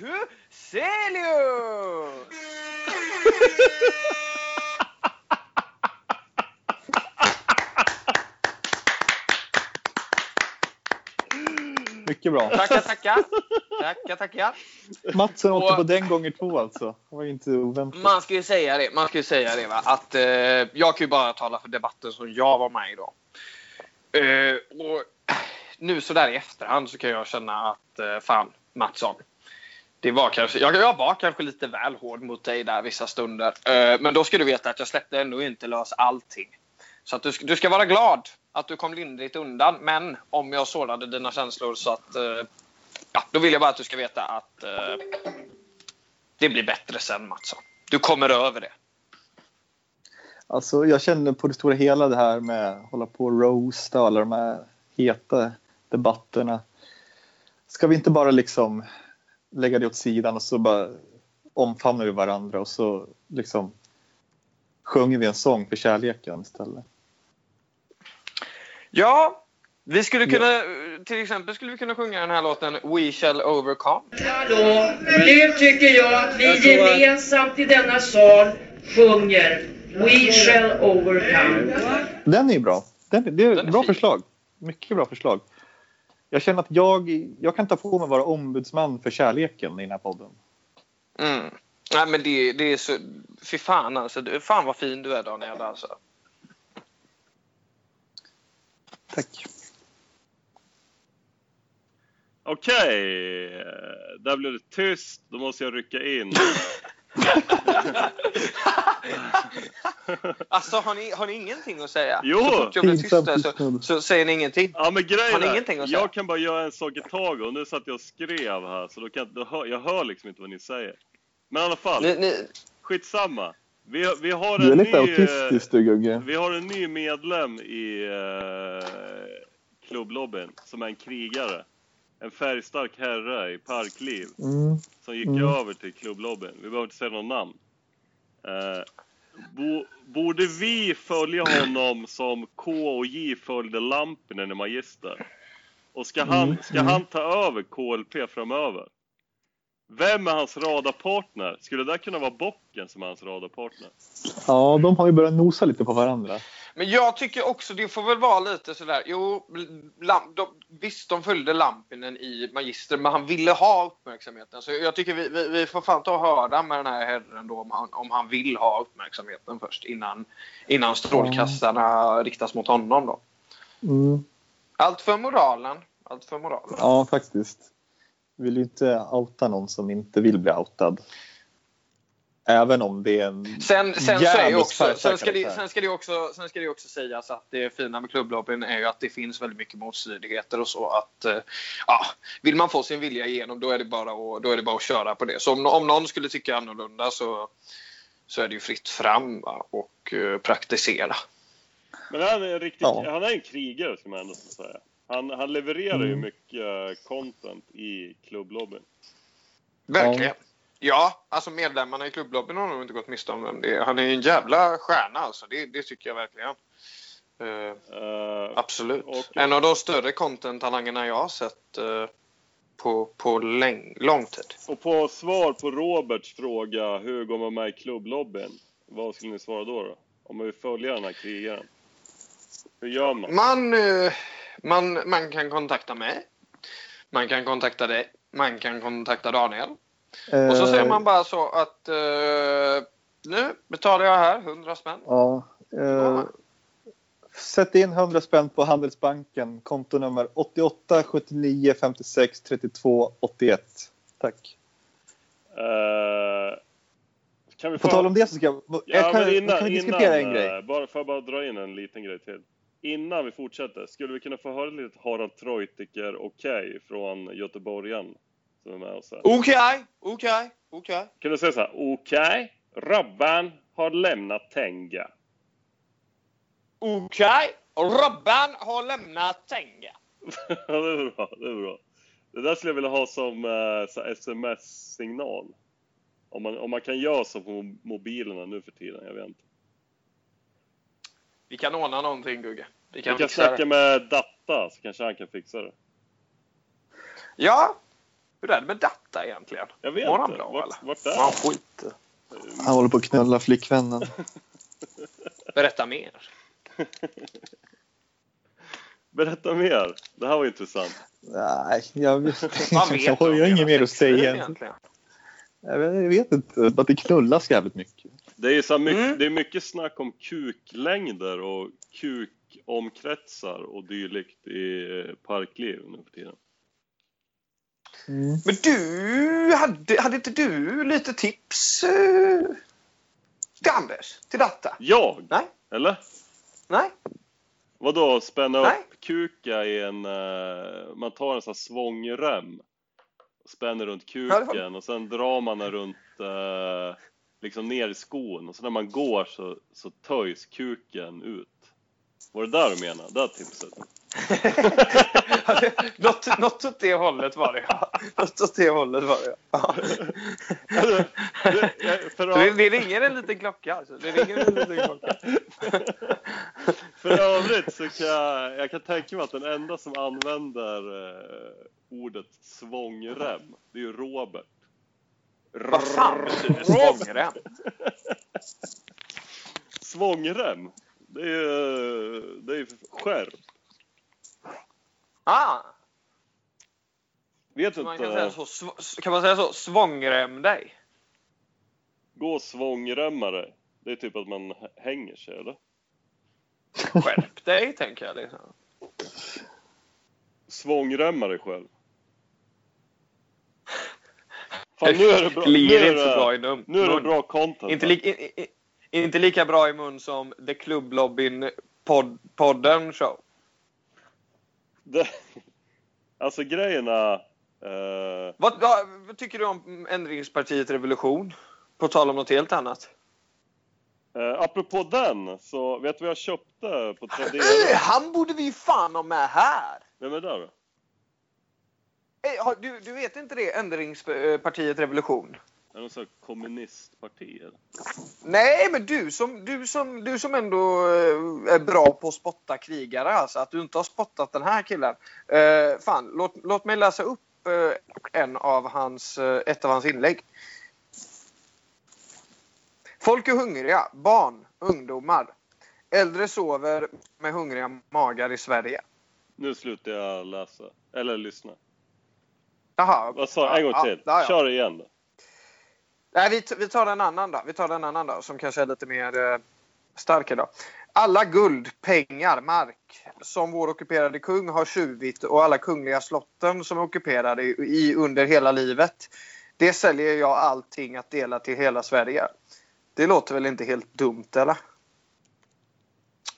Huselius! Mycket bra. Tackar, tackar. Tackar, tackar. Matsen åkte Och- på den gånger två alltså. Det var inte oväntat. Man ska ju säga det, man ska ju säga det va? att eh, jag kan ju bara tala för debatten som jag var med i då. Eh, och nu så där i efterhand så kan jag känna att eh, fan Mattsson. Det var kanske, jag, jag var kanske lite väl hård mot dig där vissa stunder. Eh, men då ska du veta att jag släppte ändå inte lös allting. Så att du, du ska vara glad att du kom lindrigt undan. Men om jag sårade dina känslor så att... Eh, ja, då vill jag bara att du ska veta att eh, det blir bättre sen Mattsson. Du kommer över det. Alltså, jag känner på det stora hela det här med att hålla på och roasta och alla de här heta debatterna. Ska vi inte bara liksom lägga det åt sidan och så bara omfamnar vi varandra och så liksom sjunger vi en sång för kärleken istället. Ja, vi skulle kunna, till exempel skulle vi kunna sjunga den här låten We shall overcome. Hallå, nu tycker jag att vi gemensamt i denna sal sjunger We shall overcome. Den är bra. Den, det är Den ett är bra fin. förslag. Mycket bra förslag. Jag känner att jag, jag kan ta på mig att vara ombudsman för kärleken i den här podden. Mm. Nej men det, det är så, fy fan alltså. Du- Fan vad fin du är Daniel alltså. Tack. Okej, eh, där blev det tyst. Då måste jag rycka in. [laughs] Alltså har ni, har ni ingenting att säga? Jo. Så fort jag blir tyst där så, så säger ni ingenting. Ja men grejen Har ni är, ingenting att säga? jag kan bara göra en sak i taget och nu satt jag och skrev här så då kan, då hör, jag hör liksom inte vad ni säger. Men i alla fall, Ni, ni, skitsamma. Vi, vi har Du är en lite ny... autistisk du Gugge. Vi har en ny medlem i eh, klubblobbyn som är en krigare. En färgstark herre i parkliv Mm. som gick Mm. över till klubblobbyn. Vi behöver inte säga någon namn. Eh, bo, borde vi följa honom som K och J följde Lampinen i Magister? Och ska han, Mm, ska han ta över KLP framöver? Vem är hans radarpartner? Skulle det där kunna vara Bocken som är hans radarpartner? Ja, de har ju börjat nosa lite på varandra. men jag tycker också det får väl vara lite sådär. Jo, lam, de, visst de följde Lampinen i Magister men han ville ha uppmärksamheten. Så jag tycker vi, vi, vi får fan ta och höra med den här herren då om han, om han vill ha uppmärksamheten först innan, innan strålkastarna riktas mot honom då. Mm. Allt för moralen. Allt för moralen. Ja, faktiskt. Vill ju inte outa någon som inte vill bli outad. Även om det är en Sen, sen, så är också, sen, ska det, sen, ska det också, sen ska det också sägas att det fina med klubblobbyn är ju att det finns väldigt mycket motstridigheter och så. att eh, ja, Vill man få sin vilja igenom då är det bara att, då är det bara att köra på det. Så om, om någon skulle tycka annorlunda så, så är det ju fritt fram va, och eh, praktisera. Men han är en riktig, Ja. han är en krigare ska man ändå säga. Han, han levererar ju Mm. mycket content i klubblobbyn. Verkligen. Ja, alltså medlemmarna i klubblobbyn har nog inte gått miste om vem det är. Han är ju en jävla stjärna alltså. Det, det tycker jag verkligen. Eh, Eh, Absolut. Och- En av de större content-talangerna jag har sett eh, på, på läng, lång tid. Och på svar på Roberts fråga, hur går man med i klubblobbyn? Vad skulle ni svara då? då? Om man vill följa den här krigaren. Hur gör man? Man, man, man kan kontakta mig. Man kan kontakta dig. Man kan kontakta Daniel. Och så säger Eh, man bara så att eh, nu betalar jag här 100 spänn. Ja. Eh, sätt in 100 spänn på Handelsbanken. Kontonummer 88 79 56 32 81. Tack. Eh, kan vi På få- tal om det så ska jag... Ja, jag kan, innan, kan vi diskutera innan, en grej? eh, Bara, får jag bara dra in en liten grej till? Innan vi fortsätter, skulle vi kunna få höra lite Harald Treutiger okej från göteborgaren som är med oss här? Okej, okej, okej. Kan du säga så här, okej, Robban har lämnat Tenga. Okej, Robban har lämnat Tenga. [laughs] det är bra, det är bra. Det där skulle jag vilja ha som eh, sms-signal. Om man, om man kan göra så på mobilerna nu för tiden, jag vet inte. Vi kan ordna någonting Gugge. Vi kan, Vi kan snacka det. med Datta, så kanske han kan fixa det. Ja, hur är det med data egentligen? Jag vet Mår han bra vart, eller? vart är han? skit. Han håller på att knulla flickvännen. [laughs] Berätta mer. [laughs] Berätta mer. Det här var intressant. Nej, jag, vet, [laughs] vet jag har inget mer att säga. egentligen? Jag vet, inte, bara att det knullas jävligt mycket. Det är, så mycket, Mm. det är mycket snack om kuklängder och kukomkretsar och dylikt i eh, parkliv nu för tiden. Mm. Men du, hade, hade inte du lite tips eh, till Anders? Till data? Jag? Nej. Eller? Nej? Vadå, spänna Nej. upp kuka i en... eh, man tar en sån här svångrem och spänner runt Ja, kuken och sen drar man den runt eh, liksom ner i skon och så när man går så, så töjs kuken ut. Var det där du menade? Det här tipset? [laughs] något, något åt det hållet var det ja. Något åt det hållet var det ja. Alltså, det- Så det, det ringer en liten klocka alltså. Det ringer en liten klocka. [laughs] För övrigt så kan jag, jag kan tänka mig att den enda som använder eh, ordet svångrem, det är ju Robert. Vad fan betyder svångrem? Svångrem? Det är ju det är skärp. Ah, Vet man kan, säga inte? så, sv- kan man säga så? Svångrem dig? Gå och svångremma dig. Det är typ att man hänger sig, eller? Skärp dig, tänker jag. Liksom. Svångremma dig själv. Fan, nu är det bra. Nu är inte så bra det, i num- nu är det mun. bra content. Inte, li, i, i, inte lika bra i mun som The Club-lobbyn pod, podden show. Det, alltså grejerna... Eh, Vad, vad, vad tycker du om ändringspartiet Revolution? På tal om något helt annat. eh, apropå den, så vet du vad jag köpte på Tradera? [laughs] han borde vi fan ha med här! Vem är det då? Eh, Du, du vet inte det? Ändringspartiet Revolution? Är det här kommunistparti? Nej, men du som, du som, du som ändå eh, är bra på att spotta krigare, alltså att du inte har spottat den här killen. Eh, fan, låt, låt mig läsa upp eh, en av hans, ett av hans inlägg. Folk är hungriga. Barn, ungdomar. Äldre sover med hungriga magar i Sverige. Nu slutar jag läsa. Eller lyssna. Jaha. Vad sa En gång Ja, till. ja. Kör igen då. Nej, vi, vi tar en annan då. Vi tar en annan då som kanske är lite mer eh, stark idag. Alla guld, pengar, mark som vår ockuperade kung har tjuvit och alla kungliga slotten som är ockuperade i, under hela livet. Det säljer jag allting att dela till hela Sverige. Det låter väl inte helt dumt eller?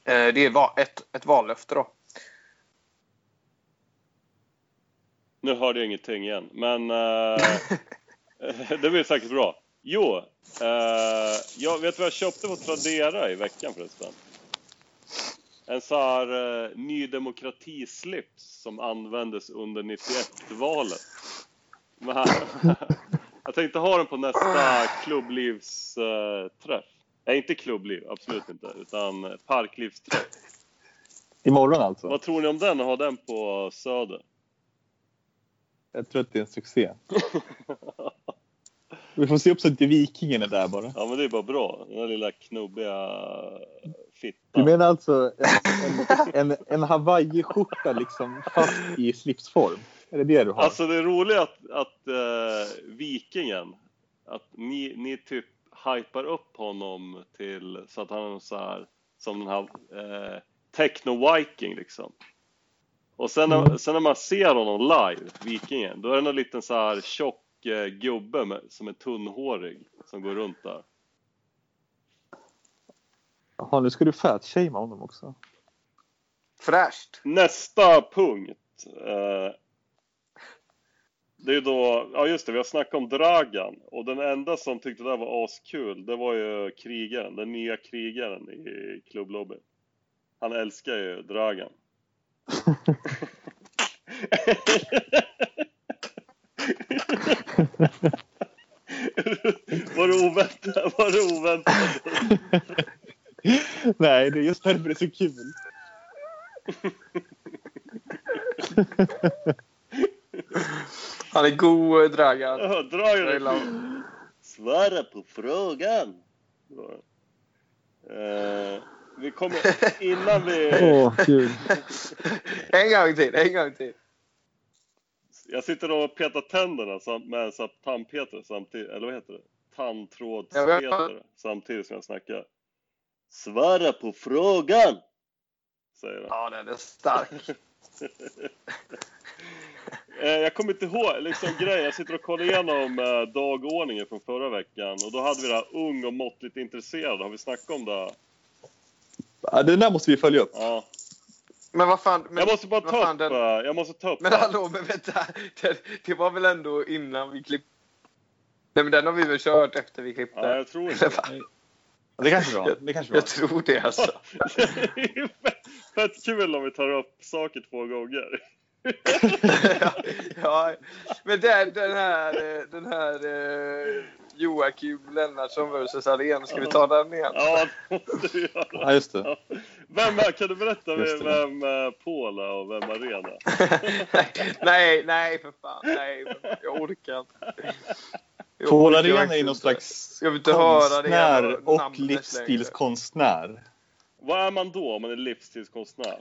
Eh, det är va- ett, ett vallöfte då. Nu hörde jag ingenting igen. Men eh, [laughs] det blir säkert bra. Jo, eh, jag vet vad jag köpte på Tradera i veckan förresten? En sån här eh, Ny Demokrati-slips som användes under 91-valet. Men, [laughs] jag tänkte ha den på nästa klubblivsträff. Nej, inte klubbliv, absolut inte. Utan parklivsträff. Imorgon alltså? Vad tror ni om den, att ha den på Söder? Jag tror att det är en succé. Vi får se upp så att inte Vikingen är där bara. Ja men det är bara bra. Den där lilla knubbiga Du fittan. menar alltså en, en, en hawaiiskjorta liksom fast i slipsform? Är det det du har? Alltså det är roligt att, att eh, Vikingen, att ni, ni typ hypar upp honom till så att han är så här som den här eh, techno-viking liksom. Och sen när, Mm. sen när man ser honom live, Vikingen, då är det någon liten så här tjock eh, gubbe med, som är tunnhårig som går runt där. Jaha, nu ska du fatshamea honom också. Fräscht. Nästa punkt. Eh, det är då, ja just det, vi har snackat om Dragan och den enda som tyckte det där var askul, det var ju krigaren, den nya krigaren i klubblobbyn. Han älskar ju Dragan. [laughs] var det oväntat? Var det oväntat? Nej, det är just därför det är så kul. Han är god, Dragan. Ja, Jag Dragan. Svara på frågan. Eh, vi kommer, innan vi... [laughs] Åh, kul. En gång till, en gång till. Jag sitter och petar tänderna med tandpetare samtidigt, eller vad heter det? Tandtrådspetare samtidigt som jag snackar. Svara på frågan! Säger han. Ja, den är stark. [laughs] Eh, jag kommer inte ihåg, liksom grejen, jag sitter och kollar igenom eh, dagordningen från förra veckan och då hade vi det här ung och måttligt intresserad. Har vi snackat om det? Ja, den där måste vi följa upp. Ja. Men vad fan. Men, Jag måste bara ta upp, den- eh, jag måste ta upp Men det. hallå, men vänta. Det, det var väl ändå innan vi klippte? Nej, men den har vi väl kört efter vi klippte? Ja, jag tror inte det. kanske var. Det kanske var. Jag tror det alltså. [laughs] Det är Fett kul om vi tar upp saker två gånger. [laughs] ja, men den, den här, eh, den här eh, Joakim Lennartsson vs Arén, ska vi ta den igen? Ja, det måste vi göra. Ja, just det. Vem är, kan du berätta det. vem eh, Paul är och vem Arena? [laughs] nej, nej för fan. Nej, för fan. jag orkar inte. Paul Arén är någon slags konstnär och livsstilskonstnär. Vad är man då om man är livsstilskonstnär?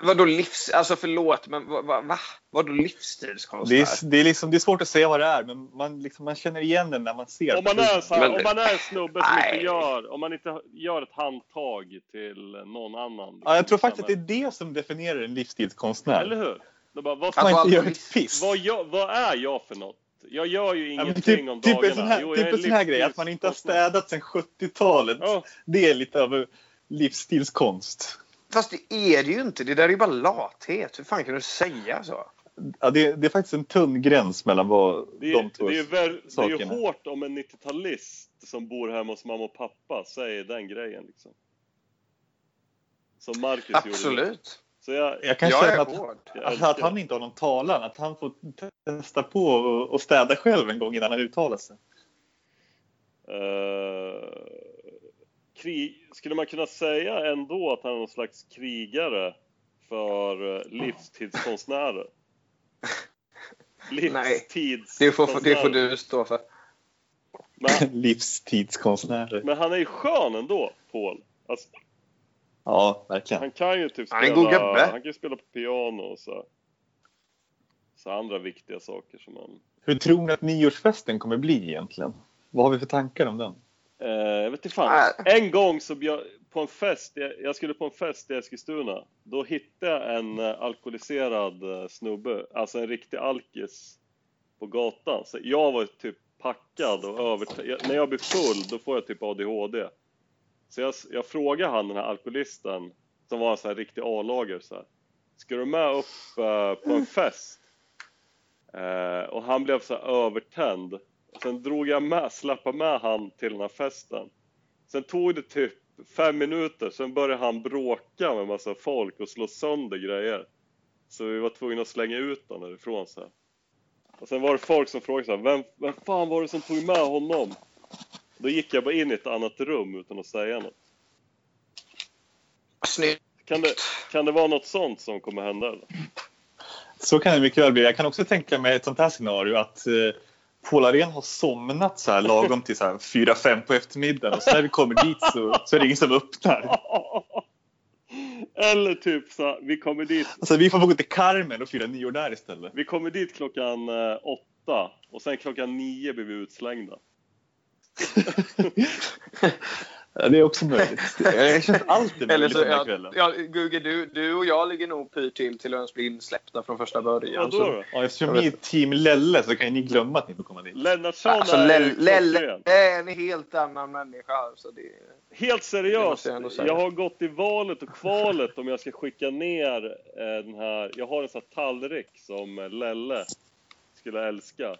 Vadå livs... Alltså förlåt, men vad, vad, va? Vadå livsstilskonstnär? Det är, det, är liksom, det är svårt att säga vad det är, men man, liksom, man känner igen den när man ser Om man är, så här, Men- om man är en snubbe som Nej. inte gör, om man inte gör ett handtag till någon annan. Ja, jag tror faktiskt att liksom, det är det som definierar en livsstilskonstnär. Eller hur? Bara, vad, Att man vara inte gör ett piss. vad, jag, vad är jag för något? Jag gör ju Ja, men ingenting typ, om typ dagarna. en sån här, Jo, typ är en sån här grej, att man inte har städat sedan 70-talet. Ja, Det är lite av livsstilskonst. Fast det är det ju inte. Det där är ju bara lathet. Hur fan kan du säga så? Ja, det, det är faktiskt en tunn gräns mellan vad det, är, de två det, är, ver, det är ju sakerna. hårt om en 90-talist som bor hemma hos mamma och pappa säger den grejen liksom. Som Marcus gjorde. Absolut. Så jag, Jag kan Jag känna att, att, att han inte har någon talan. Att han får testa på och, och städa själv en gång innan han uttalar sig. Eh, krig, skulle man kunna säga ändå att han är någon slags krigare för eh, livstidskonstnärer? [laughs] Livstidskonstnärer. Det får, det får du stå för. Men, [laughs] Livstidskonstnärer. men han är ju skön ändå, Paul. Alltså, Ja, verkligen. han kan ju typ Han är en god spela, han kan ju spela på piano och så, så andra viktiga saker som man... Hur tror ni att nyårsfesten kommer bli egentligen? Vad har vi för tankar om den? Eh, jag vet inte fan. En gång så bjöd på en fest, jag, skulle på en fest i Eskilstuna. Då hittade jag en eh, alkoholiserad eh, snubbe, alltså en riktig alkis på gatan. Så jag var typ packad och över... När jag blir full då får jag typ ADHD. Så jag, jag frågade han den här alkoholisten, som var en sån här riktig A-lager så här. Ska du med upp på en fest? Och han blev så övertänd. Sen drog jag med, släppte med han till den här festen. Sen tog det typ fem minuter, sen började han bråka med massa folk och slå sönder grejer. Så vi var tvungna att slänga ut honom därifrån så här. Och sen var det folk som frågade så här, vem, vem fan var det som tog med honom? Då gick jag bara in i ett annat rum utan att säga något. Snyggt. Kan det, kan det vara något sånt som kommer hända eller? Så kan det mycket väl bli. Jag kan också tänka mig ett sånt här scenario att eh, Paul Arén har somnat så här lagom till 4-5 på eftermiddagen och så när vi kommer dit så, så är det ingen som öppnar. Eller typ så, vi kommer dit, Alltså vi får gå till Carmen och fira nyår där istället. vi kommer dit klockan eh, åtta och sen klockan nio blir vi utslängda. [laughs] Ja, det är också möjligt. Det känns alltid Eller möjligt så, den här kvällen. ja, Gugge, du, du och jag ligger nog pyrt till till att ens bli insläppta från första början. Vadå så- då? Ja, eftersom ni är team Lelle så kan ju ni glömma att ni får komma dit. Lennartsson Alltså, är Lelle är en helt annan människa. Så det, Helt seriöst, jag jag har gått i valet och kvalet om jag ska skicka ner eh, den här, jag har en sån här tallrik som eh, Lelle skulle älska.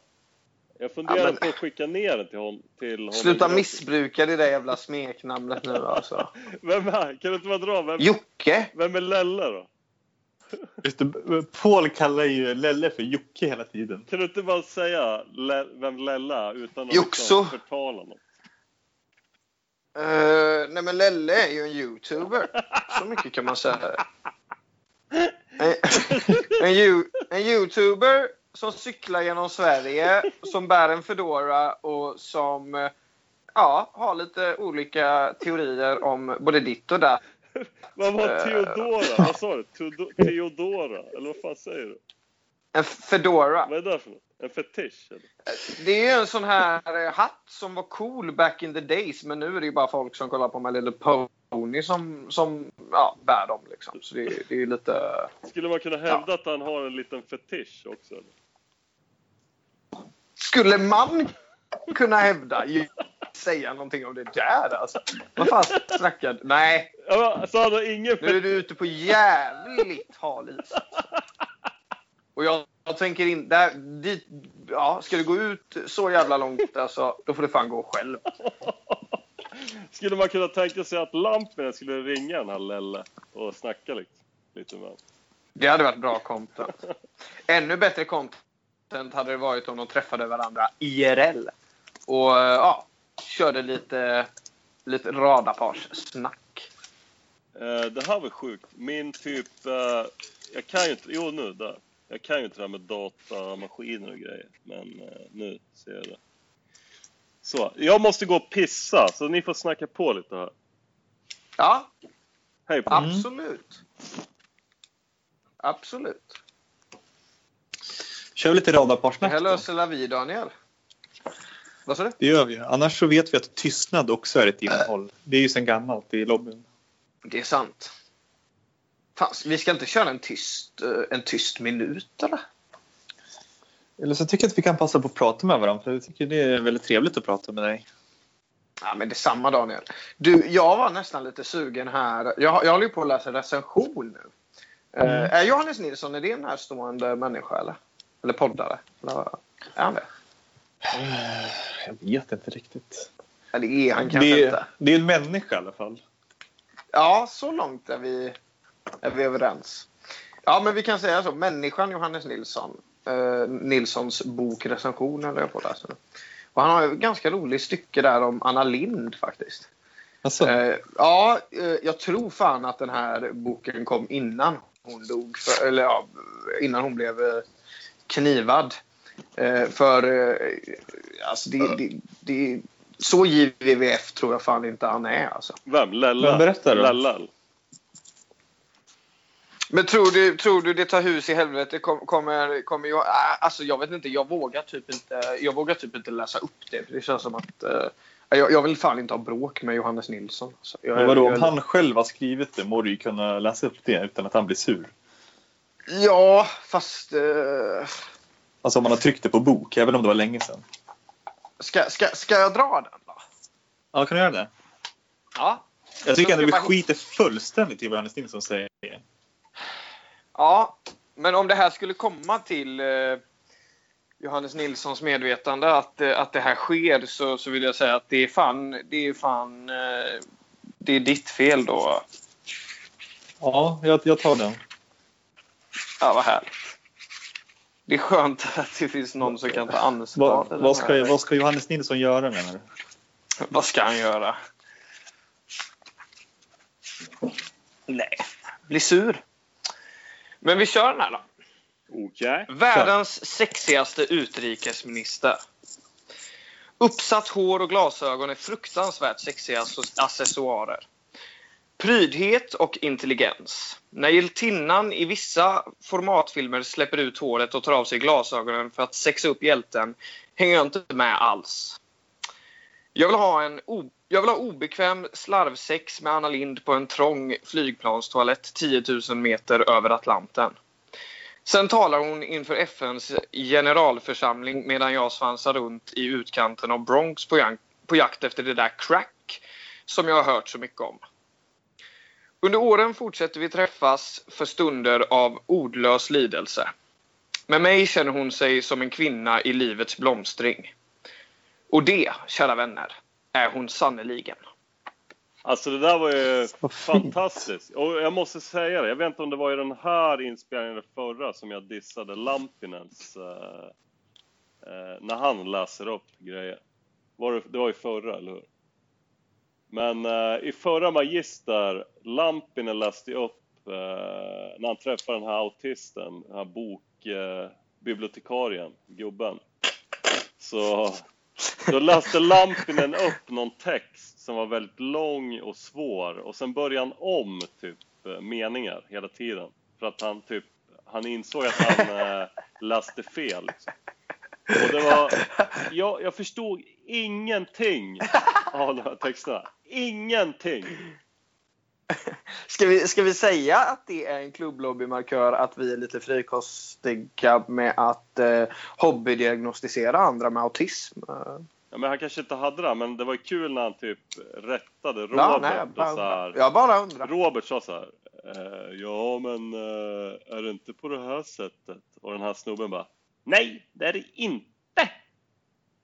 Jag funderar Ja, men- på att skicka ner den till, hon, till honom. sluta gratis. missbruka det där jävla smeknamnet nu alltså. [laughs] Vem är, kan du inte bara dra? Vem, Jocke! vem är Lelle då? [laughs] Just det, Paul kallar ju Lelle för Jocke hela tiden. Kan du inte bara säga Le, vem Lelle är utan att liksom förtala något? Uh, nej men Lelle är ju en youtuber. Så mycket kan man säga. [laughs] En, en, you, en youtuber som cyklar genom Sverige, som bär en fedora och som eh, ja, har lite olika teorier om både ditt och datt. Vad var Eh. Theodora? Vad sa du? Teodo- Theodora? Eller vad fan säger du? En fedora. Vad är det för något? En fetisch? Eller? Det är ju en sån här eh, hatt som var cool back in the days, men nu är det ju bara folk som kollar på My Little Pony som, som ja, bär dem. Liksom. Så det, det är lite... Skulle man kunna hävda att han har en liten fetisch också? Eller? Skulle man kunna hävda, säga någonting om det där alltså? Vad fan snackar du? Nej, Ja, men, så han har ingen nu är du ute på jävligt hal is. Och jag, jag tänker in, där, dit, ja, ska du gå ut så jävla långt alltså, då får du fan gå själv. Skulle man kunna tänka sig att Lampinen skulle ringa den här Lelle och snacka lite, lite med honom? Det hade varit bra content. Ännu bättre content hade det varit om de träffade varandra IRL. Och eh, ja, körde lite, lite radarparssnack. Eh, det här var sjukt. Min typ... Eh, jag kan ju inte... Jo, nu där. Jag kan ju inte det här med datamaskiner och grejer. Men nu ser jag det. Så, jag måste gå och pissa, så ni får snacka på lite här. Ja, Hej på absolut. Absolut. Kör vi lite Det radarparsnack här då. löser la vi, Daniel. Vad sa du? Det gör vi. Annars så vet vi att tystnad också är ett innehåll. Det är ju sedan gammalt i lobbyn. Det är sant. Fan, vi ska inte köra en tyst, eh, en tyst minut eller? Eller så tycker jag att vi kan passa på att prata med varandra. För jag tycker det är väldigt trevligt att prata med dig. Ja, men det är samma Daniel. Du, jag var nästan lite sugen här. Jag, jag håller ju på att läsa recension nu. Eh, är Johannes Nilsson är det en närstående människa eller? Eller poddare? Eller, är han det? [sighs] Jag vet inte riktigt. Eller är han kanske Det inte? det är en människa i alla fall. Ja, så långt är vi, är vi överens. Ja, men vi kan säga så. Människan Johannes Nilsson. Eh, Nilssons bok recension eller jag på läsa nu. Och han har ett ganska roligt stycke där om Anna Lind faktiskt. Alltså, Eh, ja, eh, jag tror fan att den här boken kom innan hon dog. För, eller ja, innan hon blev eh, knivad. Eh, för eh, alltså det, det, det, så JVVF tror jag fan inte han är alltså. Vem? Lella? Men berätta då. Lella? eller? Men tror du, tror du det tar hus i helvete? Kom, kommer, kommer jag... ah, Alltså jag vet inte, jag vågar typ inte, jag vågar typ inte läsa upp det. Det känns som att... eh, jag, jag vill fan inte ha bråk med Johannes Nilsson. Alltså, jag, men vadå, jag- om han själv har skrivit det må du ju kunna läsa upp det utan att han blir sur. Ja, fast... eh, Alltså om man har tryckt det på bok, även om det var länge sedan. ska, ska, ska jag dra den då? Ja, kan du göra det? Ja. Jag tycker ändå vi bara- skiter fullständigt i vad Johannes Nilsson säger. Ja, men om det här skulle komma till eh, Johannes Nilssons medvetande att, eh, att det här sker så, så vill jag säga att det är fan, det är fan, eh, det är ditt fel då. Ja, jag, jag tar den. Ja, vad härligt. Det är skönt att det finns någon som kan ta ansvar. Vad, ska, vad ska Johannes Nilsson göra menar du? vad ska han göra? Nej, bli sur. Men vi kör den här då. Okej. Världens sexigaste utrikesminister. Uppsatt hår och glasögon är fruktansvärt sexiga accessoarer. Prydhet och intelligens. När hjältinnan i vissa formatfilmer släpper ut håret och tar av sig glasögonen för att sexa upp hjälten hänger jag inte med alls. Jag vill ha en jag vill ha obekväm slarvsex med Anna Lind på en trång flygplanstoalett 10 000 meter över Atlanten. Sen talar hon inför FNs generalförsamling medan jag svansar runt i utkanten av Bronx på, på jakt efter det där crack som jag har hört så mycket om. Under åren fortsätter vi träffas för stunder av ordlös lidelse. Med mig känner hon sig som en kvinna i livets blomstring. Och det, kära vänner, är hon sannoliken. Alltså det där var ju fantastiskt. Och jag måste säga det, jag vet inte om det var i den här inspelningen eller förra som jag dissade Lampinens eh, eh, när han läser upp grejer. Var det, det var i förra, eller hur? Men eh, i förra Magister, Lampinen läste upp eh, när han träffade den här autisten, den här bokbibliotekarien, eh, gubben. Så då läste Lampinen upp någon text som var väldigt lång och svår och sen började han om typ eh, meningar hela tiden. För att han typ, han insåg att han eh, läste fel. Liksom. Och det var, jag, jag förstod ingenting av de här texterna. Ingenting! [laughs] Ska vi, ska vi säga att det är en klubblobbymarkör att vi är lite frikostiga med att eh, hobbydiagnostisera andra med autism? Eh, Ja, men han kanske inte hade det, men det var kul när han typ rättade Robert. ja, nej, jag, bara så här, jag bara undrar. Robert sa så här. Eh, ja, men eh, är det inte på det här sättet? Och den här snubben bara. Nej, det är det inte!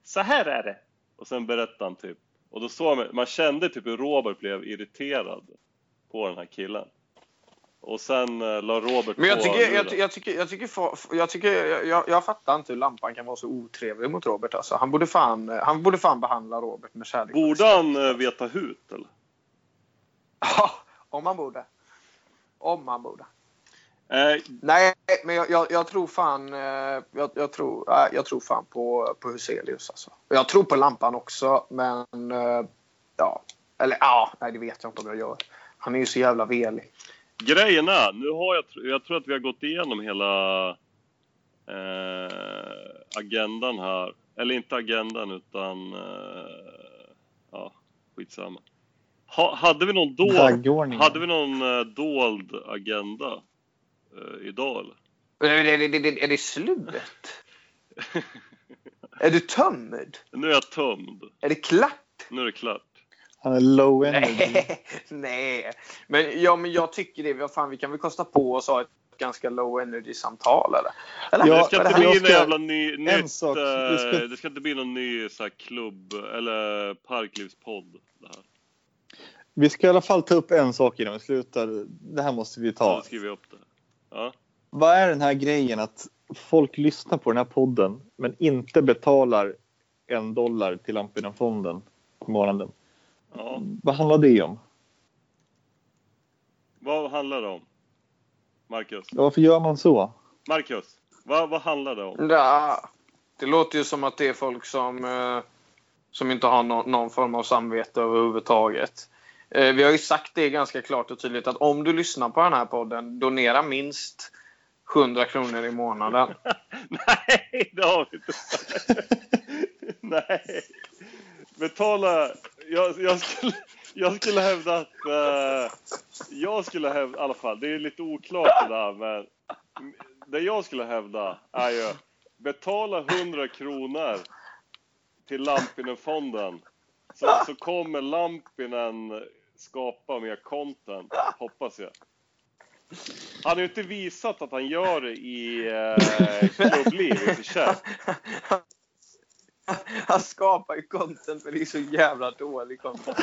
Så här är det! Och sen berättade han typ. Och då såg man, man kände typ hur Robert blev irriterad på den här killen. Och sen eh, la Robert Men jag på tycker, jag, jag tycker, jag tycker, jag, tycker jag, jag, fattar inte hur Lampan kan vara så otrevlig mot Robert. Alltså. Han, borde fan, han borde fan behandla Robert med kärlek. Borde han eh, veta hut eller? Ja, om han borde. Om han borde. Eh, Nej, men jag, jag, jag tror fan eh, jag, jag, tror, jag tror fan på, på Huselius. Alltså. Jag tror på Lampan också, men eh, ja. Eller ja, nej det vet jag inte om jag gör. Han är ju så jävla velig. Grejen är, nu har jag, jag tror att vi har gått igenom hela eh, agendan här. Eller inte agendan utan, eh, ja, skitsamma. Ha, hade vi någon dold, hade vi någon eh, dold agenda eh, idag eller? Är det, är det, är det, är det slut? är du tömd? Nu är jag tömd. Är det klart? Nu är det klart. Han är low energy. Nej, [laughs] nej. Men, ja, men jag tycker det. Vad fan, vi kan väl kosta på oss att ha ett ganska low energy-samtal eller? eller? Ja, det ska inte det bli någon ska- jävla ny, nytt, sak, eh, vi ska- det ska inte bli någon ny så här, klubb eller parklivspodd det här. Vi ska i alla fall ta upp en sak innan vi slutar. Det här måste vi Ja, ta. då skriver vi upp det. Ja. Vad är den här grejen att folk lyssnar på den här podden men inte betalar en dollar till Lampinen-fonden på månaden? ja. Vad handlar det om? Vad handlar det om? Marcus? Varför gör man så? Marcus, vad, vad handlar det om? Ja, det låter ju som att det är folk som, eh, som inte har nå- någon form av samvete överhuvudtaget. Eh, vi har ju sagt det ganska klart och tydligt att om du lyssnar på den här podden, donera minst 100 kronor i månaden. [laughs] Nej, det har vi inte sagt. [laughs] Nej. Betala... Jag, jag, skulle, jag skulle hävda att... eh, jag skulle hävda, i alla fall, det är lite oklart det där, men det jag skulle hävda är ju betala 100 kronor till Lampinen-fonden så, så kommer Lampinen skapa mer content, hoppas jag. Han har ju inte visat att han gör det i eh, klubbliv i och för sig. Han skapar ju content för det är så jävla dålig content.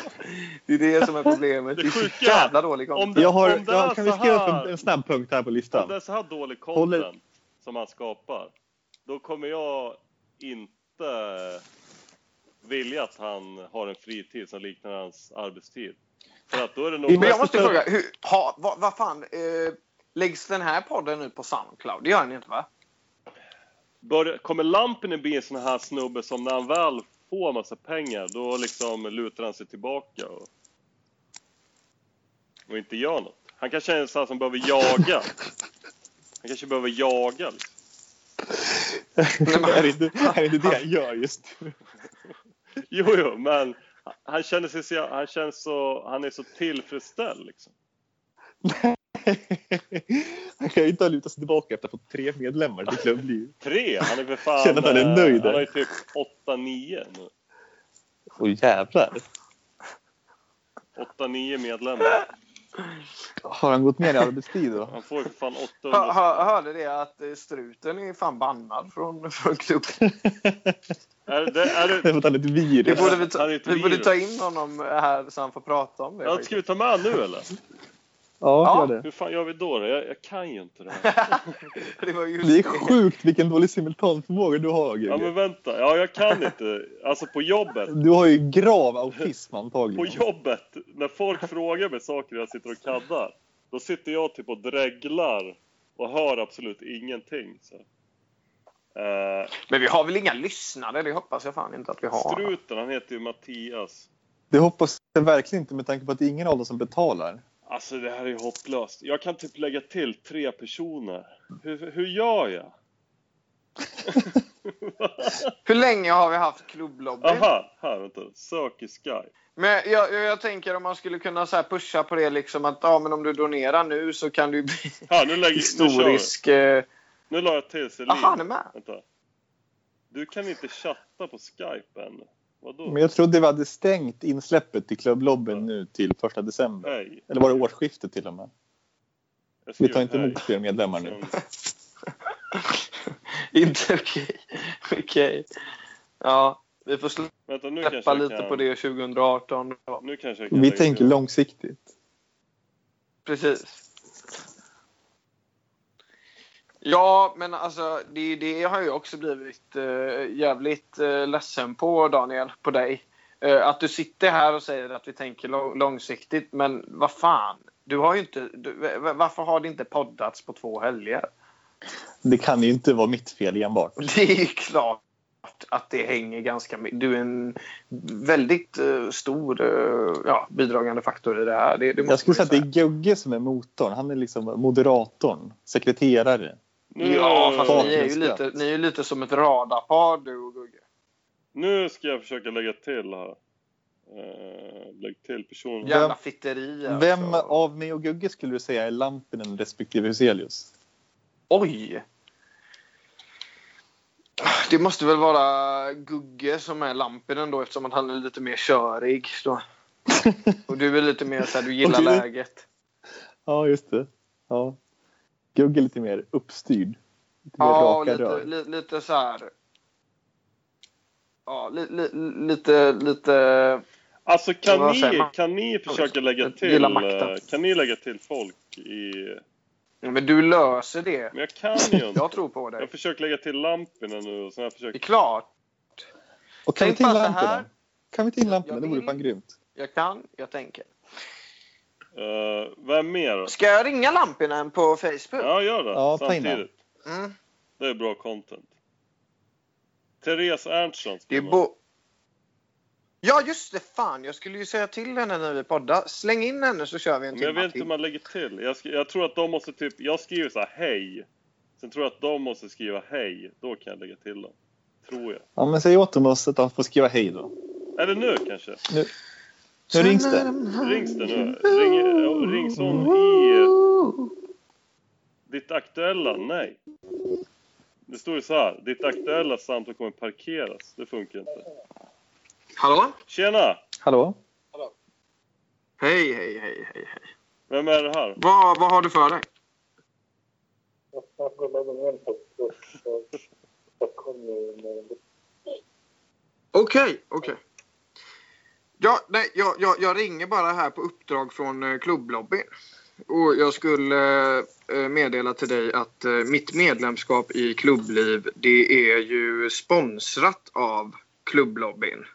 Det är det som är problemet. Det, Det är så jävla dålig om content. det- Jag har, om det jag, kan vi skriva upp en, en snabb punkt här på Om listan? det är så här dålig Håller- content som han skapar, då kommer jag inte vilja att han har en fritid som liknar hans arbetstid. För att då är det nog... Men jag måste fråga, hur, ha, vad, vad fan? Eh, Läggs den här podden ut på Soundcloud? Det gör den inte va? Bör, kommer Lampinen bli en sån här snubbe som när han väl får massa pengar, då liksom lutar han sig tillbaka och, och inte gör något? Han kanske är en sån här som behöver jaga. Han kanske behöver jaga. Liksom. [laughs] är, det inte, är det det han gör just nu? Jo, jo, men han känner sig så, han känns så, han är så tillfredsställd liksom. [laughs] Han kan ju inte ha lutat sig tillbaka efter att ha fått tre medlemmar till klubbliv. [laughs] Tre? Han är för fan... Känner att han är nöjd eh, Han har ju typ åtta, nio nu. Åh jävlar. Åtta, nio medlemmar. Har han gått ner i arbetstid då? Han får ju för fan Hör, 800 hör, hörde det att eh, struten är fan bannad från, från klubben. [laughs] Är det, är Det det, ett Det virus. borde vi, ta, vi borde virus. ta in honom här så han får prata om det. ja, ska vi ta med nu eller? Ja, Ja. gör det. Hur fan gör vi då? då? Jag, jag kan ju inte det här. [laughs] det var ju Det är sjukt vilken dålig simultanförmåga du har Ja Gugge. men vänta, ja jag kan inte. Alltså på jobbet. Du har ju grav autism På antagligen. jobbet, när folk frågar mig saker och jag sitter och kaddar. Då sitter jag typ och dreglar och hör absolut ingenting. Så. Eh, Men vi har väl inga lyssnare? Det hoppas jag fan inte att vi har. struten, han heter ju Mattias. Det hoppas jag verkligen inte med tanke på att det är ingen av dem som betalar. Alltså det här är ju hopplöst. Jag kan typ lägga till tre personer. Hur, hur gör jag? [laughs] Hur länge har vi haft klubblobby? Aha, här vänta. Sök i Skype. Men jag, jag, jag tänker om man skulle kunna så här pusha på det liksom att ja, men om du donerar nu så kan du bli Här, nu lägger nu historisk... eh, Nu la jag till Celine. Jaha, han är med. Vänta. Du kan inte chatta på Skype än. Vadå? Men jag trodde vi hade stängt insläppet till klubblobbyn nu till första december. Nej. Eller var det årsskiftet till och med? Vi tar inte emot fler medlemmar nu. [laughs] inte okej. Okej. Ja, vi får Vänta, nu kanske släppa lite kan... på det 2018. Ja, Nu kanske Vi tänker långsiktigt. precis. Ja, men alltså det, det har jag också blivit eh, jävligt eh, ledsen på, Daniel, på dig. Eh, att du sitter här och säger att vi tänker lång- långsiktigt, men vad fan. Du har inte, du, varför har det inte poddats på två helger? Det kan ju inte vara mitt fel enbart. [laughs] Det är klart att det hänger ganska mycket. Du är en väldigt eh, stor eh, ja, bidragande faktor i det här. Det, det Jag skulle säga att det är Gugge som är motorn. Han är liksom moderatorn, sekreterare. Nu, Ja, fast Bak- ni är ju lite, ni är ju lite som ett radarpar du och Gugge. nu ska jag försöka lägga till här. Uh, lägg till person. Jävla Vem- fitteri alltså. Vem av mig och Gugge skulle du säga är Lampinen respektive Huselius? Oj! Det måste väl vara Gugge som är Lampinen då eftersom att han är lite mer körig. Då. [laughs] Och du är lite mer så här, du gillar du- läget. Ja, just det. Ja. Gugge är lite mer uppstyrd. Lite mer Ja, och raka lite, rör. li, lite så här. Ja, li, li, lite, lite... Alltså kan ni, kan ni försöka lägga till, kan ni lägga till folk i... Ja, men du löser det. Men jag kan ju inte. Jag tror på dig. Jag försöker lägga till Lampinen nu och sen jag Det är klart. Och kan vi Tänk här. Lampinen? Kan vi ta in Lampinen? Jag Det vore fan grymt. Jag kan, jag tänker. Uh, vem mer? Ska jag ringa Lampinen på Facebook? Ja, gör det. Ja, Samtidigt. Mm. Det är bra content. Therese Erntsson Det är bo... Ja, just det. Fan, jag skulle ju säga till henne när vi poddar. Släng in henne så kör vi en Men jag timme vet inte hur till. man lägger till. Jag, sk- jag tror att de måste typ... Jag skriver så här hej. Sen tror jag att de måste skriva hej. Då kan jag lägga till dem. Tror jag. Ja, men säg åt dem att de får skriva hej då. Eller nu kanske? Nu, nu rings det. Rings det nu? Ring, rings hon i ditt aktuella? Nej. Det står ju så här. Ditt aktuella samtal kommer parkeras. Det funkar inte. Hallå? Tjena! Hallå? Hej, hej, hej, hej, hej. Vem är det här? Vad, vad har du för dig? Okej, okej. Ja, nej, jag, jag, jag ringer bara här på uppdrag från eh, klubblobbyn. Och jag skulle eh, meddela till dig att eh, mitt medlemskap i klubbliv det är ju sponsrat av klubblobbyn.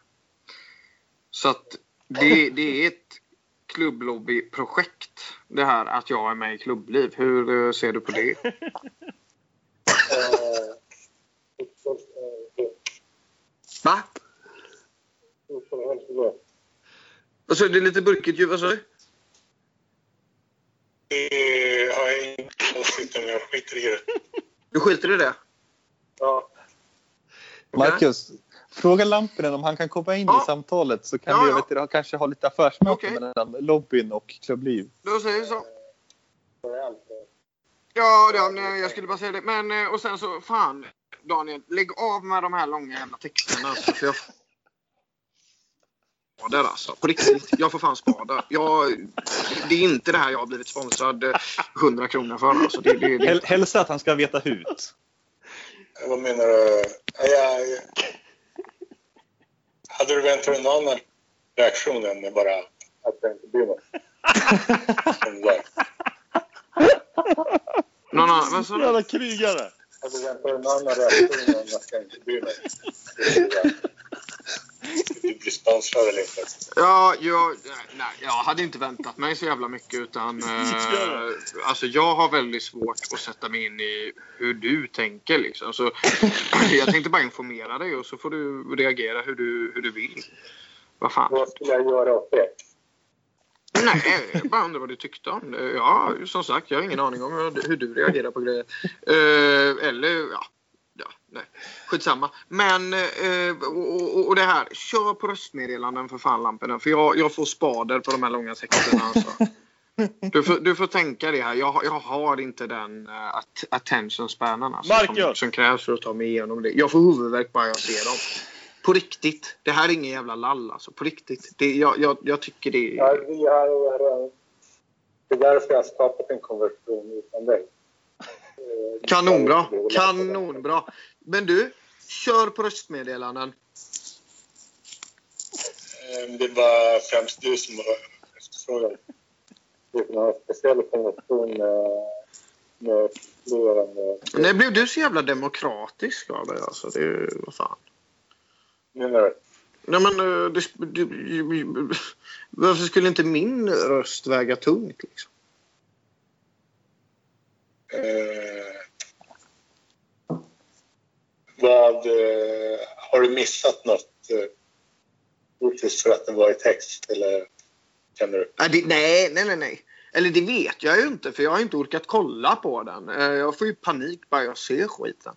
Så att det, det är ett klubblobbyprojekt. Det här att jag är med i klubbliv. Hur ser du på det? Va? Alltså, det är lite burkigt ljud. Vad sa du? Det har jag om. Jag skiter i det. Du skiter i det? Ja. Marcus, fråga Lampinen om han kan komma in Ja. i samtalet så kan Ja, vi ja. vet du, kanske ha lite affärsmöte Okej. mellan lobbyn och klubbliv. Då säger vi så. Ja, ja nej, jag skulle bara säga det. Men eh, och sen så, fan Daniel, lägg av med de här långa jävla texterna. Alltså, för jag... Spader alltså. På riktigt. Jag får fan spader. Jag, det är inte det här jag har blivit sponsrad eh, 100 kronor för. Alltså. Det, det, det, Häl- Hälsa att han ska veta hut. Vad menar du? Jag, jag... Hade du väntat dig någon annan reaktion än bara att jag inte bryr mig? [laughs] Någon annan, vad sa du? Jävla krigare! Hade du väntat dig någon annan reaktion än att jag inte bryr mig? Du blir sponsrad eller inte? Ja, jag, nej, jag hade inte väntat mig så jävla mycket. Utan, [laughs] eh, alltså, jag har väldigt svårt att sätta mig in i hur du tänker. Liksom. Så, [clears throat] jag tänkte bara informera dig och så får du reagera hur du, hur du vill. Vad fan. Vad skulle jag göra åt det? Nej, jag bara undrar vad du tyckte om det. Ja, som sagt, jag har ingen aning om hur, hur du reagerar på grejer. Eh, eller, ja. Ja, nej. Skitsamma. Men, eh, och, och, och det här. Kör på röstmeddelanden för fan lamporna. För jag, jag får spader på de här långa texterna. Alltså. [laughs] Du, får, du får tänka det här. Jag, har- jag har inte den uh, att, attention spanen alltså, som, som krävs för att ta mig igenom det. Jag får huvudvärk bara jag ser dem. På riktigt. Det här är ingen jävla lall alltså. På riktigt. Det, jag, jag, jag tycker det Ja, är... vi har, det är därför jag har skapat en konversation utan dig. Eh, Kanonbra. Kanonbra. Men du, kör på röstmeddelanden. Eh, Det var främst du som var efterfrågan. Det är en speciell konversation med, med fler än... eh, När blev du så jävla demokratisk av det? Alltså, det vad fan. Menar du? Nej, men, eh, det, det, varför skulle inte min röst väga tungt? Liksom? Eh, vad... Eh, har du missat något eh, Just för att det var i text? Eller känner du? Nej, det, nej, nej, nej, nej. Eller det vet jag ju inte för jag har inte orkat kolla på den. Eh, jag får ju panik bara jag ser skiten.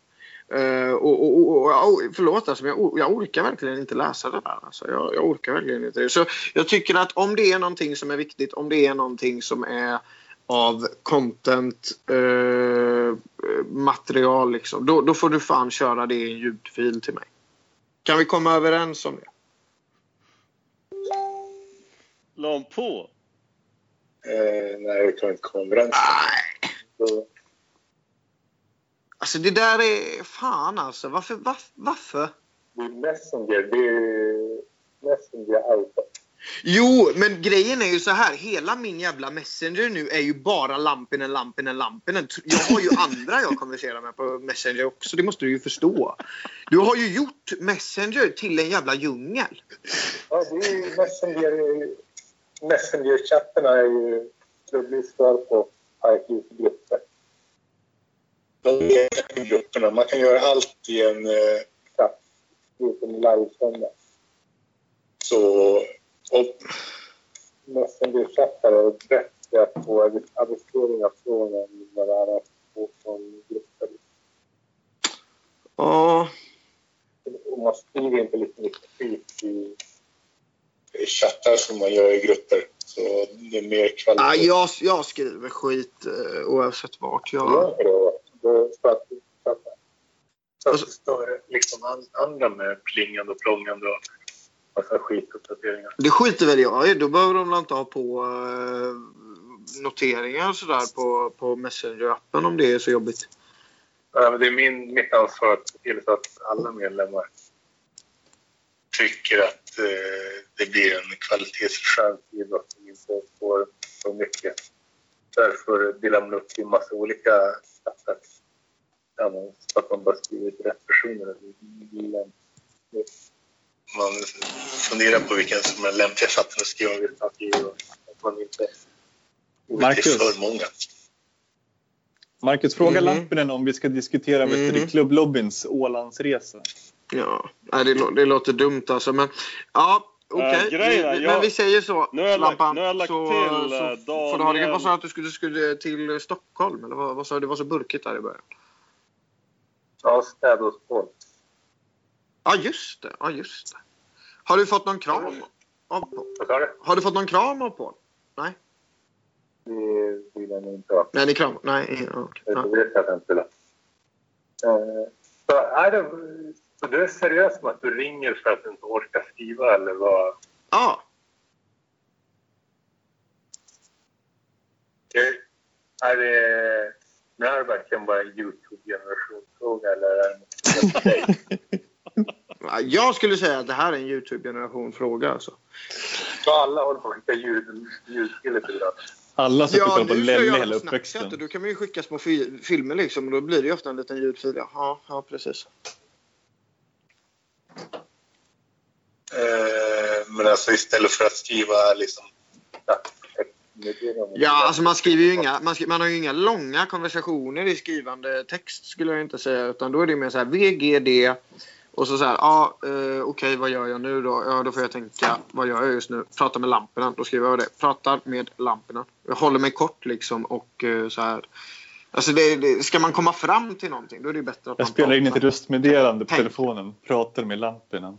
Och, och, och, och, förlåt alltså, men jag, jag orkar verkligen inte läsa det där. Alltså, jag, jag orkar verkligen inte det. Så jag tycker att om det är någonting som är viktigt, om det är någonting som är av content eh, material liksom, då, då får du fan köra det i en ljudfil till mig. Kan vi komma överens om det? La hon på? Eh, nej, vi kan inte komma överens. Nej. Så, Alltså det där är fan alltså. Varför? varf- varför? det är Messenger. Det är Messenger iPad. Jo, men grejen är ju så här. Hela min jävla Messenger nu är ju bara Lampinen, Lampinen, Lampinen. Jag har ju andra jag konverserar med på Messenger också. Det måste du ju förstå. Du har ju gjort Messenger till en jävla djungel. Ja, det är ju Messenger. Messenger-chattarna är ju klubblistor på IQ-grupper. De är grupperna. Man kan göra allt i en eh, chatt. Det är som livesända. Så... Och Messenger-chattar är bättre att få avis- aviseringar från det är och från grupper. Ja, Och man skriver inte mycket skit i i chattar som man gör i grupper. Så det är mer kvalitet. ja jag, jag skriver skit eh, oavsett vart jag... inte det. Då- För att, för att, för att det står an- andra med plingande och plångande och massa skituppdateringar. Det skiter väl jag i. Då behöver de väl inte ha på eh, noteringar sådär på, på Messenger-appen om det är så jobbigt. Ja, men det är min, mitt ansvar att se till så att alla medlemmar tycker att eh, det blir en kvalitetsskön idrott som inte får så mycket. Därför delar man upp i massa olika. Ja, men Så att man bara skriver till rätt personer. Man funderar på vilken som är lämpliga chatten att skriva i. och- man inte Marcus. för många. Marcus, fråga Mhm. Lampinen om vi ska diskutera vet du, Mhm. klubblobbyns Ålandsresa. Ja, nej, det, lå- det låter dumt alltså. Men ja, okej. Äh, vi, jag- men vi säger så, Nu har Lampan. nu har jag lagt så, till, så, eh, får du ha det. Daniel- Vad sa du att du skulle, skulle till Stockholm? Eller vad, vad sa du? Det var så burkigt där i början. Ja, städ och sport. Ja, just det. Ja, just det. Har du fått någon kram av Paul? Vad sa du? Har du fått någon kram av Paul? Nej. Det vill jag nog inte ha. Nej, ni kram? Nej, ja, okej. Det ja. vet jag att han skulle ha. Eh, Så, är det, så du är seriös med att du ringer för att du inte orkar skriva eller vad? ja. Okej. Är det, nu är det verkligen bara en Youtube-generationsfråga eller är det något [laughs] Jag skulle säga att det här är en Youtube-generation-fråga. Alltså. Så alla håller på att skicka ljud. Alla som ja, på ska jag Lelle hela på uppväxten. och då kan man ju skicka små fi- filmer liksom och då blir det ju ofta en liten ljudfil. Ja, ja precis. Eh, men alltså istället för att skriva liksom... Ja. Ja, alltså man skriver ju inga, man, skri- man har ju inga långa konversationer i skrivande text skulle jag inte säga. Utan då är det mer så här VGD och så så här, ja eh, okej vad gör jag nu då? Ja då får jag tänka, vad gör jag just nu? Prata med lamporna. Då skriver jag det. Pratar med lamporna. Jag håller mig kort liksom och eh, så här. Alltså det, det, ska man komma fram till någonting då är det bättre att Jag man spelar in ett röstmeddelande på Tänk. telefonen. Pratar med lamporna. Eh,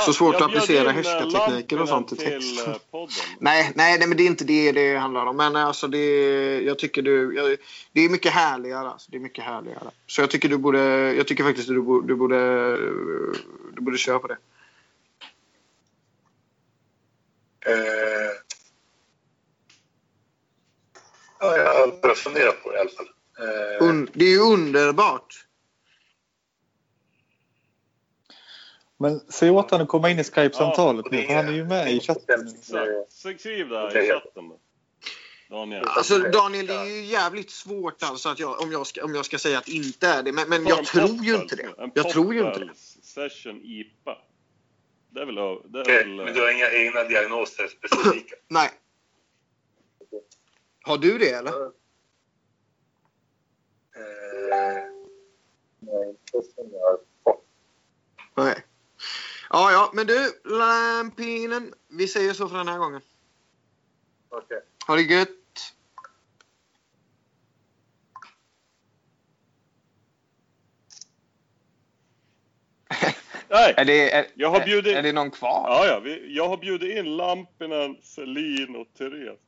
Så svårt att applicera eh, härskartekniker och sånt i text. eh, podden. [laughs] Nej, nej, nej, men det är inte det det handlar om. Men alltså det, jag tycker du, jag, det är mycket härligare. Alltså, det är mycket härligare. Så jag tycker du borde, jag tycker faktiskt du borde, du borde, du borde köra på det. eh, ja, jag har börjat fundera på det i alla fall. Eh, Un, det är ju underbart. Men säg åt honom att komma in i Skype-samtalet och nu. för Han är ju med i chatten. Exakt. Så skriv det här i chatten. Daniel. Alltså Daniel, det är ju jävligt svårt alltså att jag, om, jag ska, om jag ska säga att inte är det. Men, men jag tror ju inte det. Jag tror ju inte det. Session IPA. Det är väl... Det är väl men du har inga egna diagnoser specifika? [clears throat] Nej. Har du det eller? Eh, nej, inte som jag har fått. Nej. Ja, ja, men du, Lampinen. Vi säger så för den här gången. Okej. Ha det gött. Nej! Är det, är, Jag har bjudit- är, är det någon kvar? Ja, ja. Vi, jag har bjudit in Lampinen, Selin och Therese.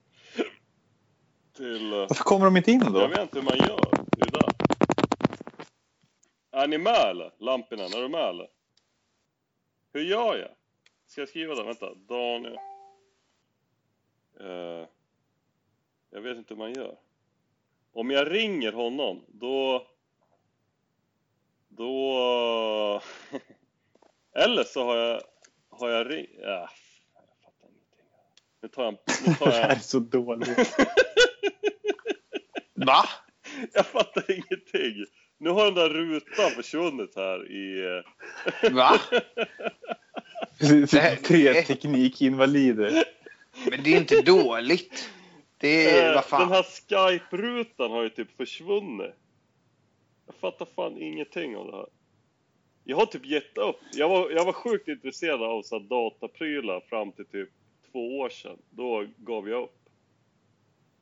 Till... eh, Varför kommer de inte in Jag då? vet inte hur man gör. Det är där. Är ni med eller? Lampinen, är du med eller? Hur gör jag? Ska jag skriva det? Vänta. Daniel. Eh, jag vet inte hur man gör. Om jag ringer honom, då... Då... [laughs] eller så har jag... Har jag ring... Ja, jag fattar ingenting. Nu tar jag... Nu tar [laughs] Det här är jag... så dåligt. [laughs] Va? Jag fattar ingenting. Nu har den där rutan försvunnit här i... eh, Va? [laughs] Tre teknikinvalider. Men det är inte dåligt. Det är, Eh, vad fan. Den här Skype-rutan har ju typ försvunnit. Jag fattar fan ingenting av det här. Jag har typ gett upp. Jag var, jag var sjukt intresserad av så här dataprylar fram till typ två år sedan. Då gav jag upp.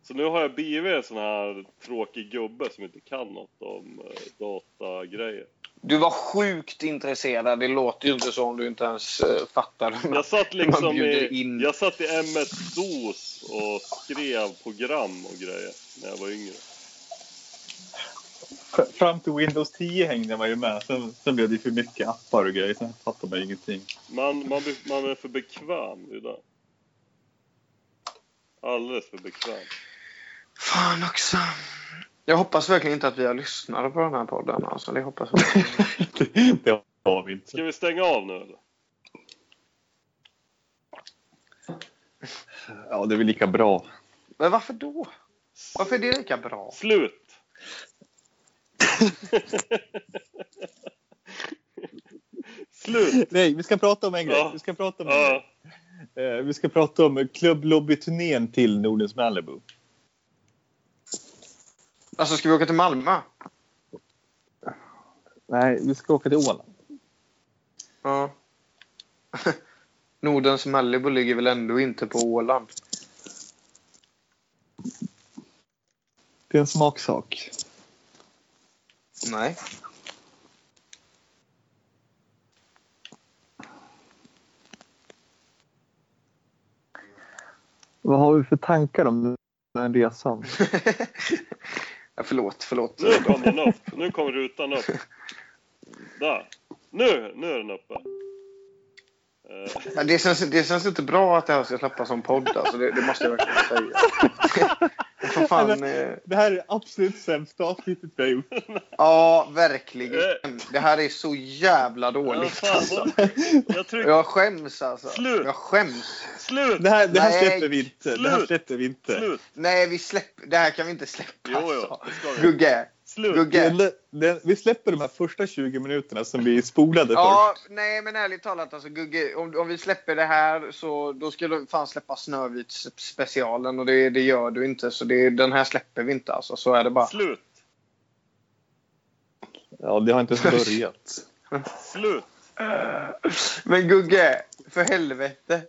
Så nu har jag blivit en sån här tråkig gubbe som inte kan något om eh, datagrejer. Du var sjukt intresserad. Det låter ju inte så om du inte ens uh, fattar. Jag satt Man liksom bjuder i, in. jag satt i MS-DOS och skrev program och grejer när jag var yngre. Fram till Windows 10 hängde man ju med. Sen, sen blev det för mycket appar och grejer. Sen fattade man ingenting. Man, man, man är för bekväm det är det. Alldeles för bekväm. Fan också. Jag hoppas verkligen inte att vi har lyssnare på den här podden. Alltså, det hoppas jag. inte. [laughs] det har vi inte. Ska vi stänga av nu eller? Ja, det är väl lika bra. Men varför då? Varför är det lika bra? Slut! Slut! Nej, vi ska prata om en grej. Ja. Vi ska prata om en grej. Ja, Eh, vi ska prata om klubblobbyturnén till Nordens Malibu. Alltså, ska vi åka till Malmö? Nej, vi ska åka till Åland. Ja. [laughs] Nordens Malibu ligger väl ändå inte på Åland? Det är en smaksak. Nej. Vad har vi för tankar om den resan? [laughs] ja, förlåt, förlåt. Nu kom den upp. Nu kom rutan upp. Där. Nu, nu är den uppe. Eh, Ja, det, känns, det känns inte bra att det här ska släppas som podd. Alltså, det, det måste jag verkligen säga. [laughs] För fan, eh, Det här är absolut sämsta avsnittet vi har gjort. ja, verkligen. Det här är så jävla ja, dåligt. fan, Alltså. Jag trycker... Jag skäms alltså. Slut. Jag skäms. Slut! Det här, det här Nej, släpper vi inte. Det här slut. släpper vi inte. Slut! Nej, vi släpper. Det här kan vi inte släppa. Jo, jo, alltså. det ska vi. Gugge. Slut! Gugge. Vi släpper de här första 20 minuterna som vi spolade Ja, nej men ärligt talat alltså Gugge, om, om vi släpper det här så då ska du fan släppa Snövit specialen och det, det gör du inte. Så det, den här släpper vi inte alltså. Så är det bara. Slut! först. Ja, det har inte ens börjat. [laughs] Slut! Men Gugge, för helvete.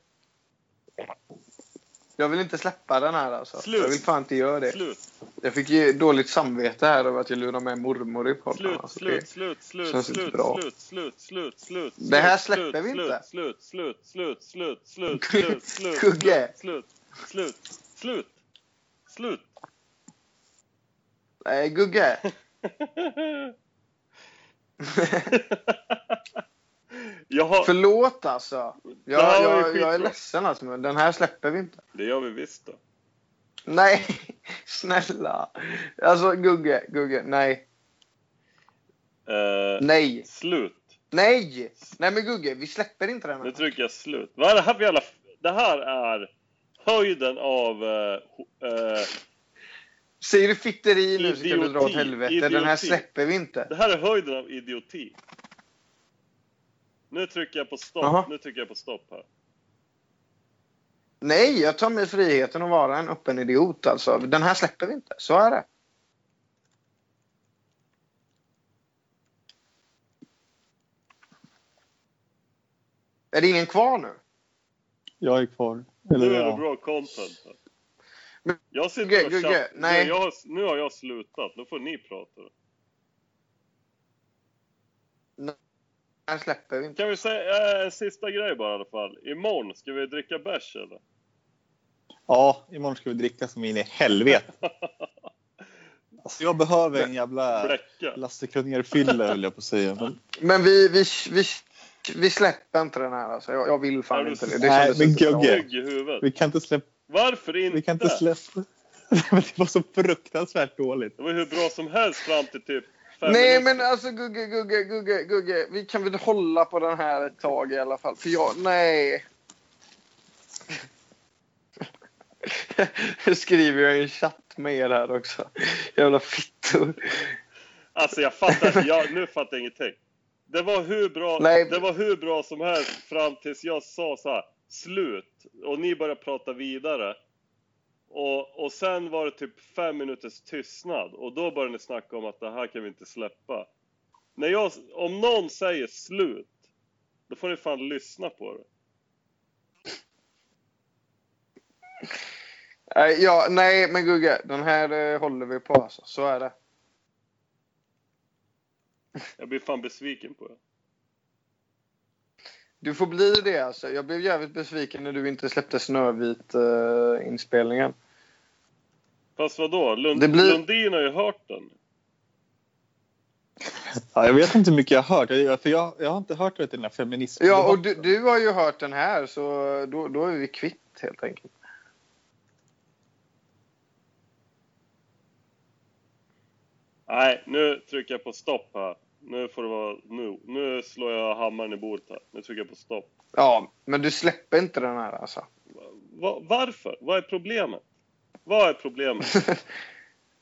Jag vill inte släppa den här alltså. Slut. Jag vill fan inte göra det. Slut! Jag fick ju dåligt samvete här över att jag lurade med mormor i podden. Slut, alltså. slut, Det- slut, slut, inte slut, bra. slut, slut, slut, slut. Det här slut, släpper vi slut, inte. Slut, slut, slut, slut, slut, slut, slut, Kugge. slut, slut, slut, slut. Nej, Gugge. Jag har... Förlåt alltså. Jag, ju jag, jag är ledsen alltså, men den här släpper vi inte. Det gör vi visst då. Nej, [laughs] snälla. Alltså Gugge, Gugge, nej. Eh, Nej, Slut. nej. Nej men Gugge, vi släpper inte den Nu här. trycker jag slut. Vad är det här för jävla... Det här är höjden av... ho- eh, Säger du fitteri nu så ska du dra åt Idioti, helvete. Den här idioti. släpper vi inte. det här är höjden av idioti. Nu trycker jag på stopp. Jaha. Nu trycker jag på stopp här. Nej, jag tar mig friheten att vara en öppen idiot alltså. Den här släpper vi inte. Så är det. Är det ingen kvar nu? Jag är kvar. Eller, Nu är det ja. bra content. här. Jag sitter och Gugge, chatt- nej. Jag har, nu har jag slutat. Nu får ni prata. Här släpper vi inte. Kan vi säga en sista grej bara i alla fall. Imorgon, ska vi dricka bärs eller? ja, imorgon ska vi dricka som in i helvete. Alltså, jag behöver en jävla. Lasse Kronér-fylla höll jag på att säga. Men, Men vi, vi, vi, vi släpper inte den här alltså. Jag, jag vill fan du inte det. det Nej, men. Gugge. Vi kan inte släppa. Varför inte? Vi kan inte släppa. [laughs] Det var så fruktansvärt dåligt. Det var hur bra som helst fram till typ Nej men alltså Gugge, Gugge, Gugge, Gugge. Vi kan väl hålla på den här ett tag i alla fall. För jag, nej. [laughs] skriver jag i en chatt med er här också. Jävla fittor. Alltså jag fattar. Jag, nu fattar jag ingenting. Det var hur bra, Nej. det var hur bra som helst fram tills jag sa så här slut och ni började prata vidare. Och, och sen var det typ fem minuters tystnad och då började ni snacka om att det här kan vi inte släppa. När jag, om någon säger slut, då får ni fan lyssna på det. Nej, ja, nej men Gugge, den här eh, håller vi på alltså. Så är det. Jag blir fan besviken på det. Du får bli det alltså. Jag blev jävligt besviken när du inte släppte Snövit-inspelningen. Fast vadå? Lund, Det blir- Lundin har ju hört den. Ja, jag vet inte hur mycket jag har hört. Jag, för jag, jag har inte hört den här feminismen. ja, och du, du har ju hört den här så då, då är vi kvitt helt enkelt. Nej, nu trycker jag på stopp här. Nu får det vara nu. Nu slår jag hammaren i bordet här. Nu trycker jag på stopp. Ja, men du släpper inte den här alltså. Va, varför? Vad är problemet? Vad är problemet? [laughs]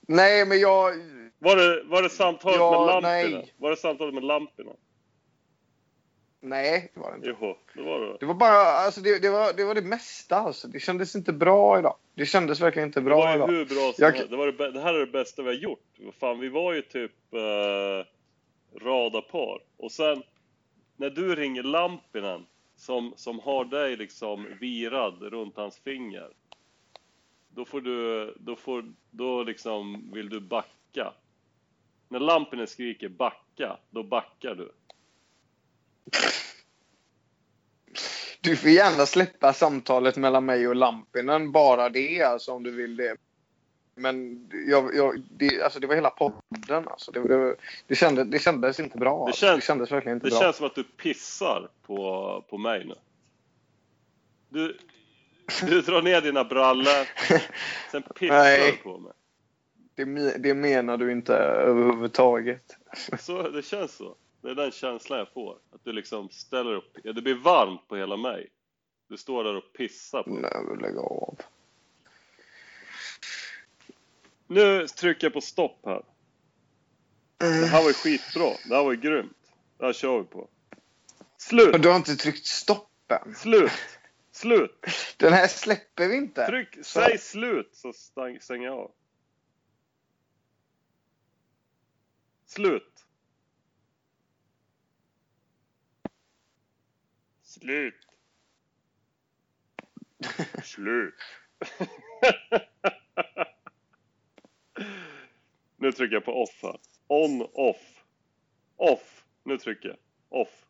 Nej, men jag... Var det, var det samtalet Ja, med lamporna? nej. Var det samtalet med lamporna? Nej, det var det inte. Jo, det var det. Det var bara, alltså det, det, var, det var det mesta alltså. Det kändes inte bra idag. Det kändes verkligen inte Det bra var ju hur bra som Jag- det, var det, det här är det bästa vi har gjort. Fan, vi var ju typ eh, radarpar. Och sen när du ringer Lampinen som, som har dig liksom virad runt hans finger. Då får du, då får, då liksom vill du backa. När Lampinen skriker backa, då backar du. Du får gärna släppa samtalet mellan mig och Lampinen, bara det alltså om du vill det. Men jag, jag, det, alltså, det var hela podden alltså. Det, det, det, kändes, det kändes inte bra. Det alltså. känns- det kändes verkligen inte Det bra. känns som att du pissar på, på mig nu. Du, [laughs] du drar ner dina brallor, sen [laughs] pissar du på mig. Det, det menar du inte överhuvudtaget. [laughs] Så, det känns så. Det är den känslan jag får. Att du liksom ställer upp. Ja, det blir varmt på hela mig. Du står där och pissar på mig. Nej, lägg av. Nu trycker jag på stopp här. Det här var ju skitbra. Det här var ju grymt. Det här kör vi på. Slut! Du har inte tryckt stopp än. Slut! Slut! Den här släpper vi inte. Tryck, säg slut så stänger jag av. Slut! Slut! Slut! nu trycker jag på off här. On, off. Off. Nu trycker jag. Off.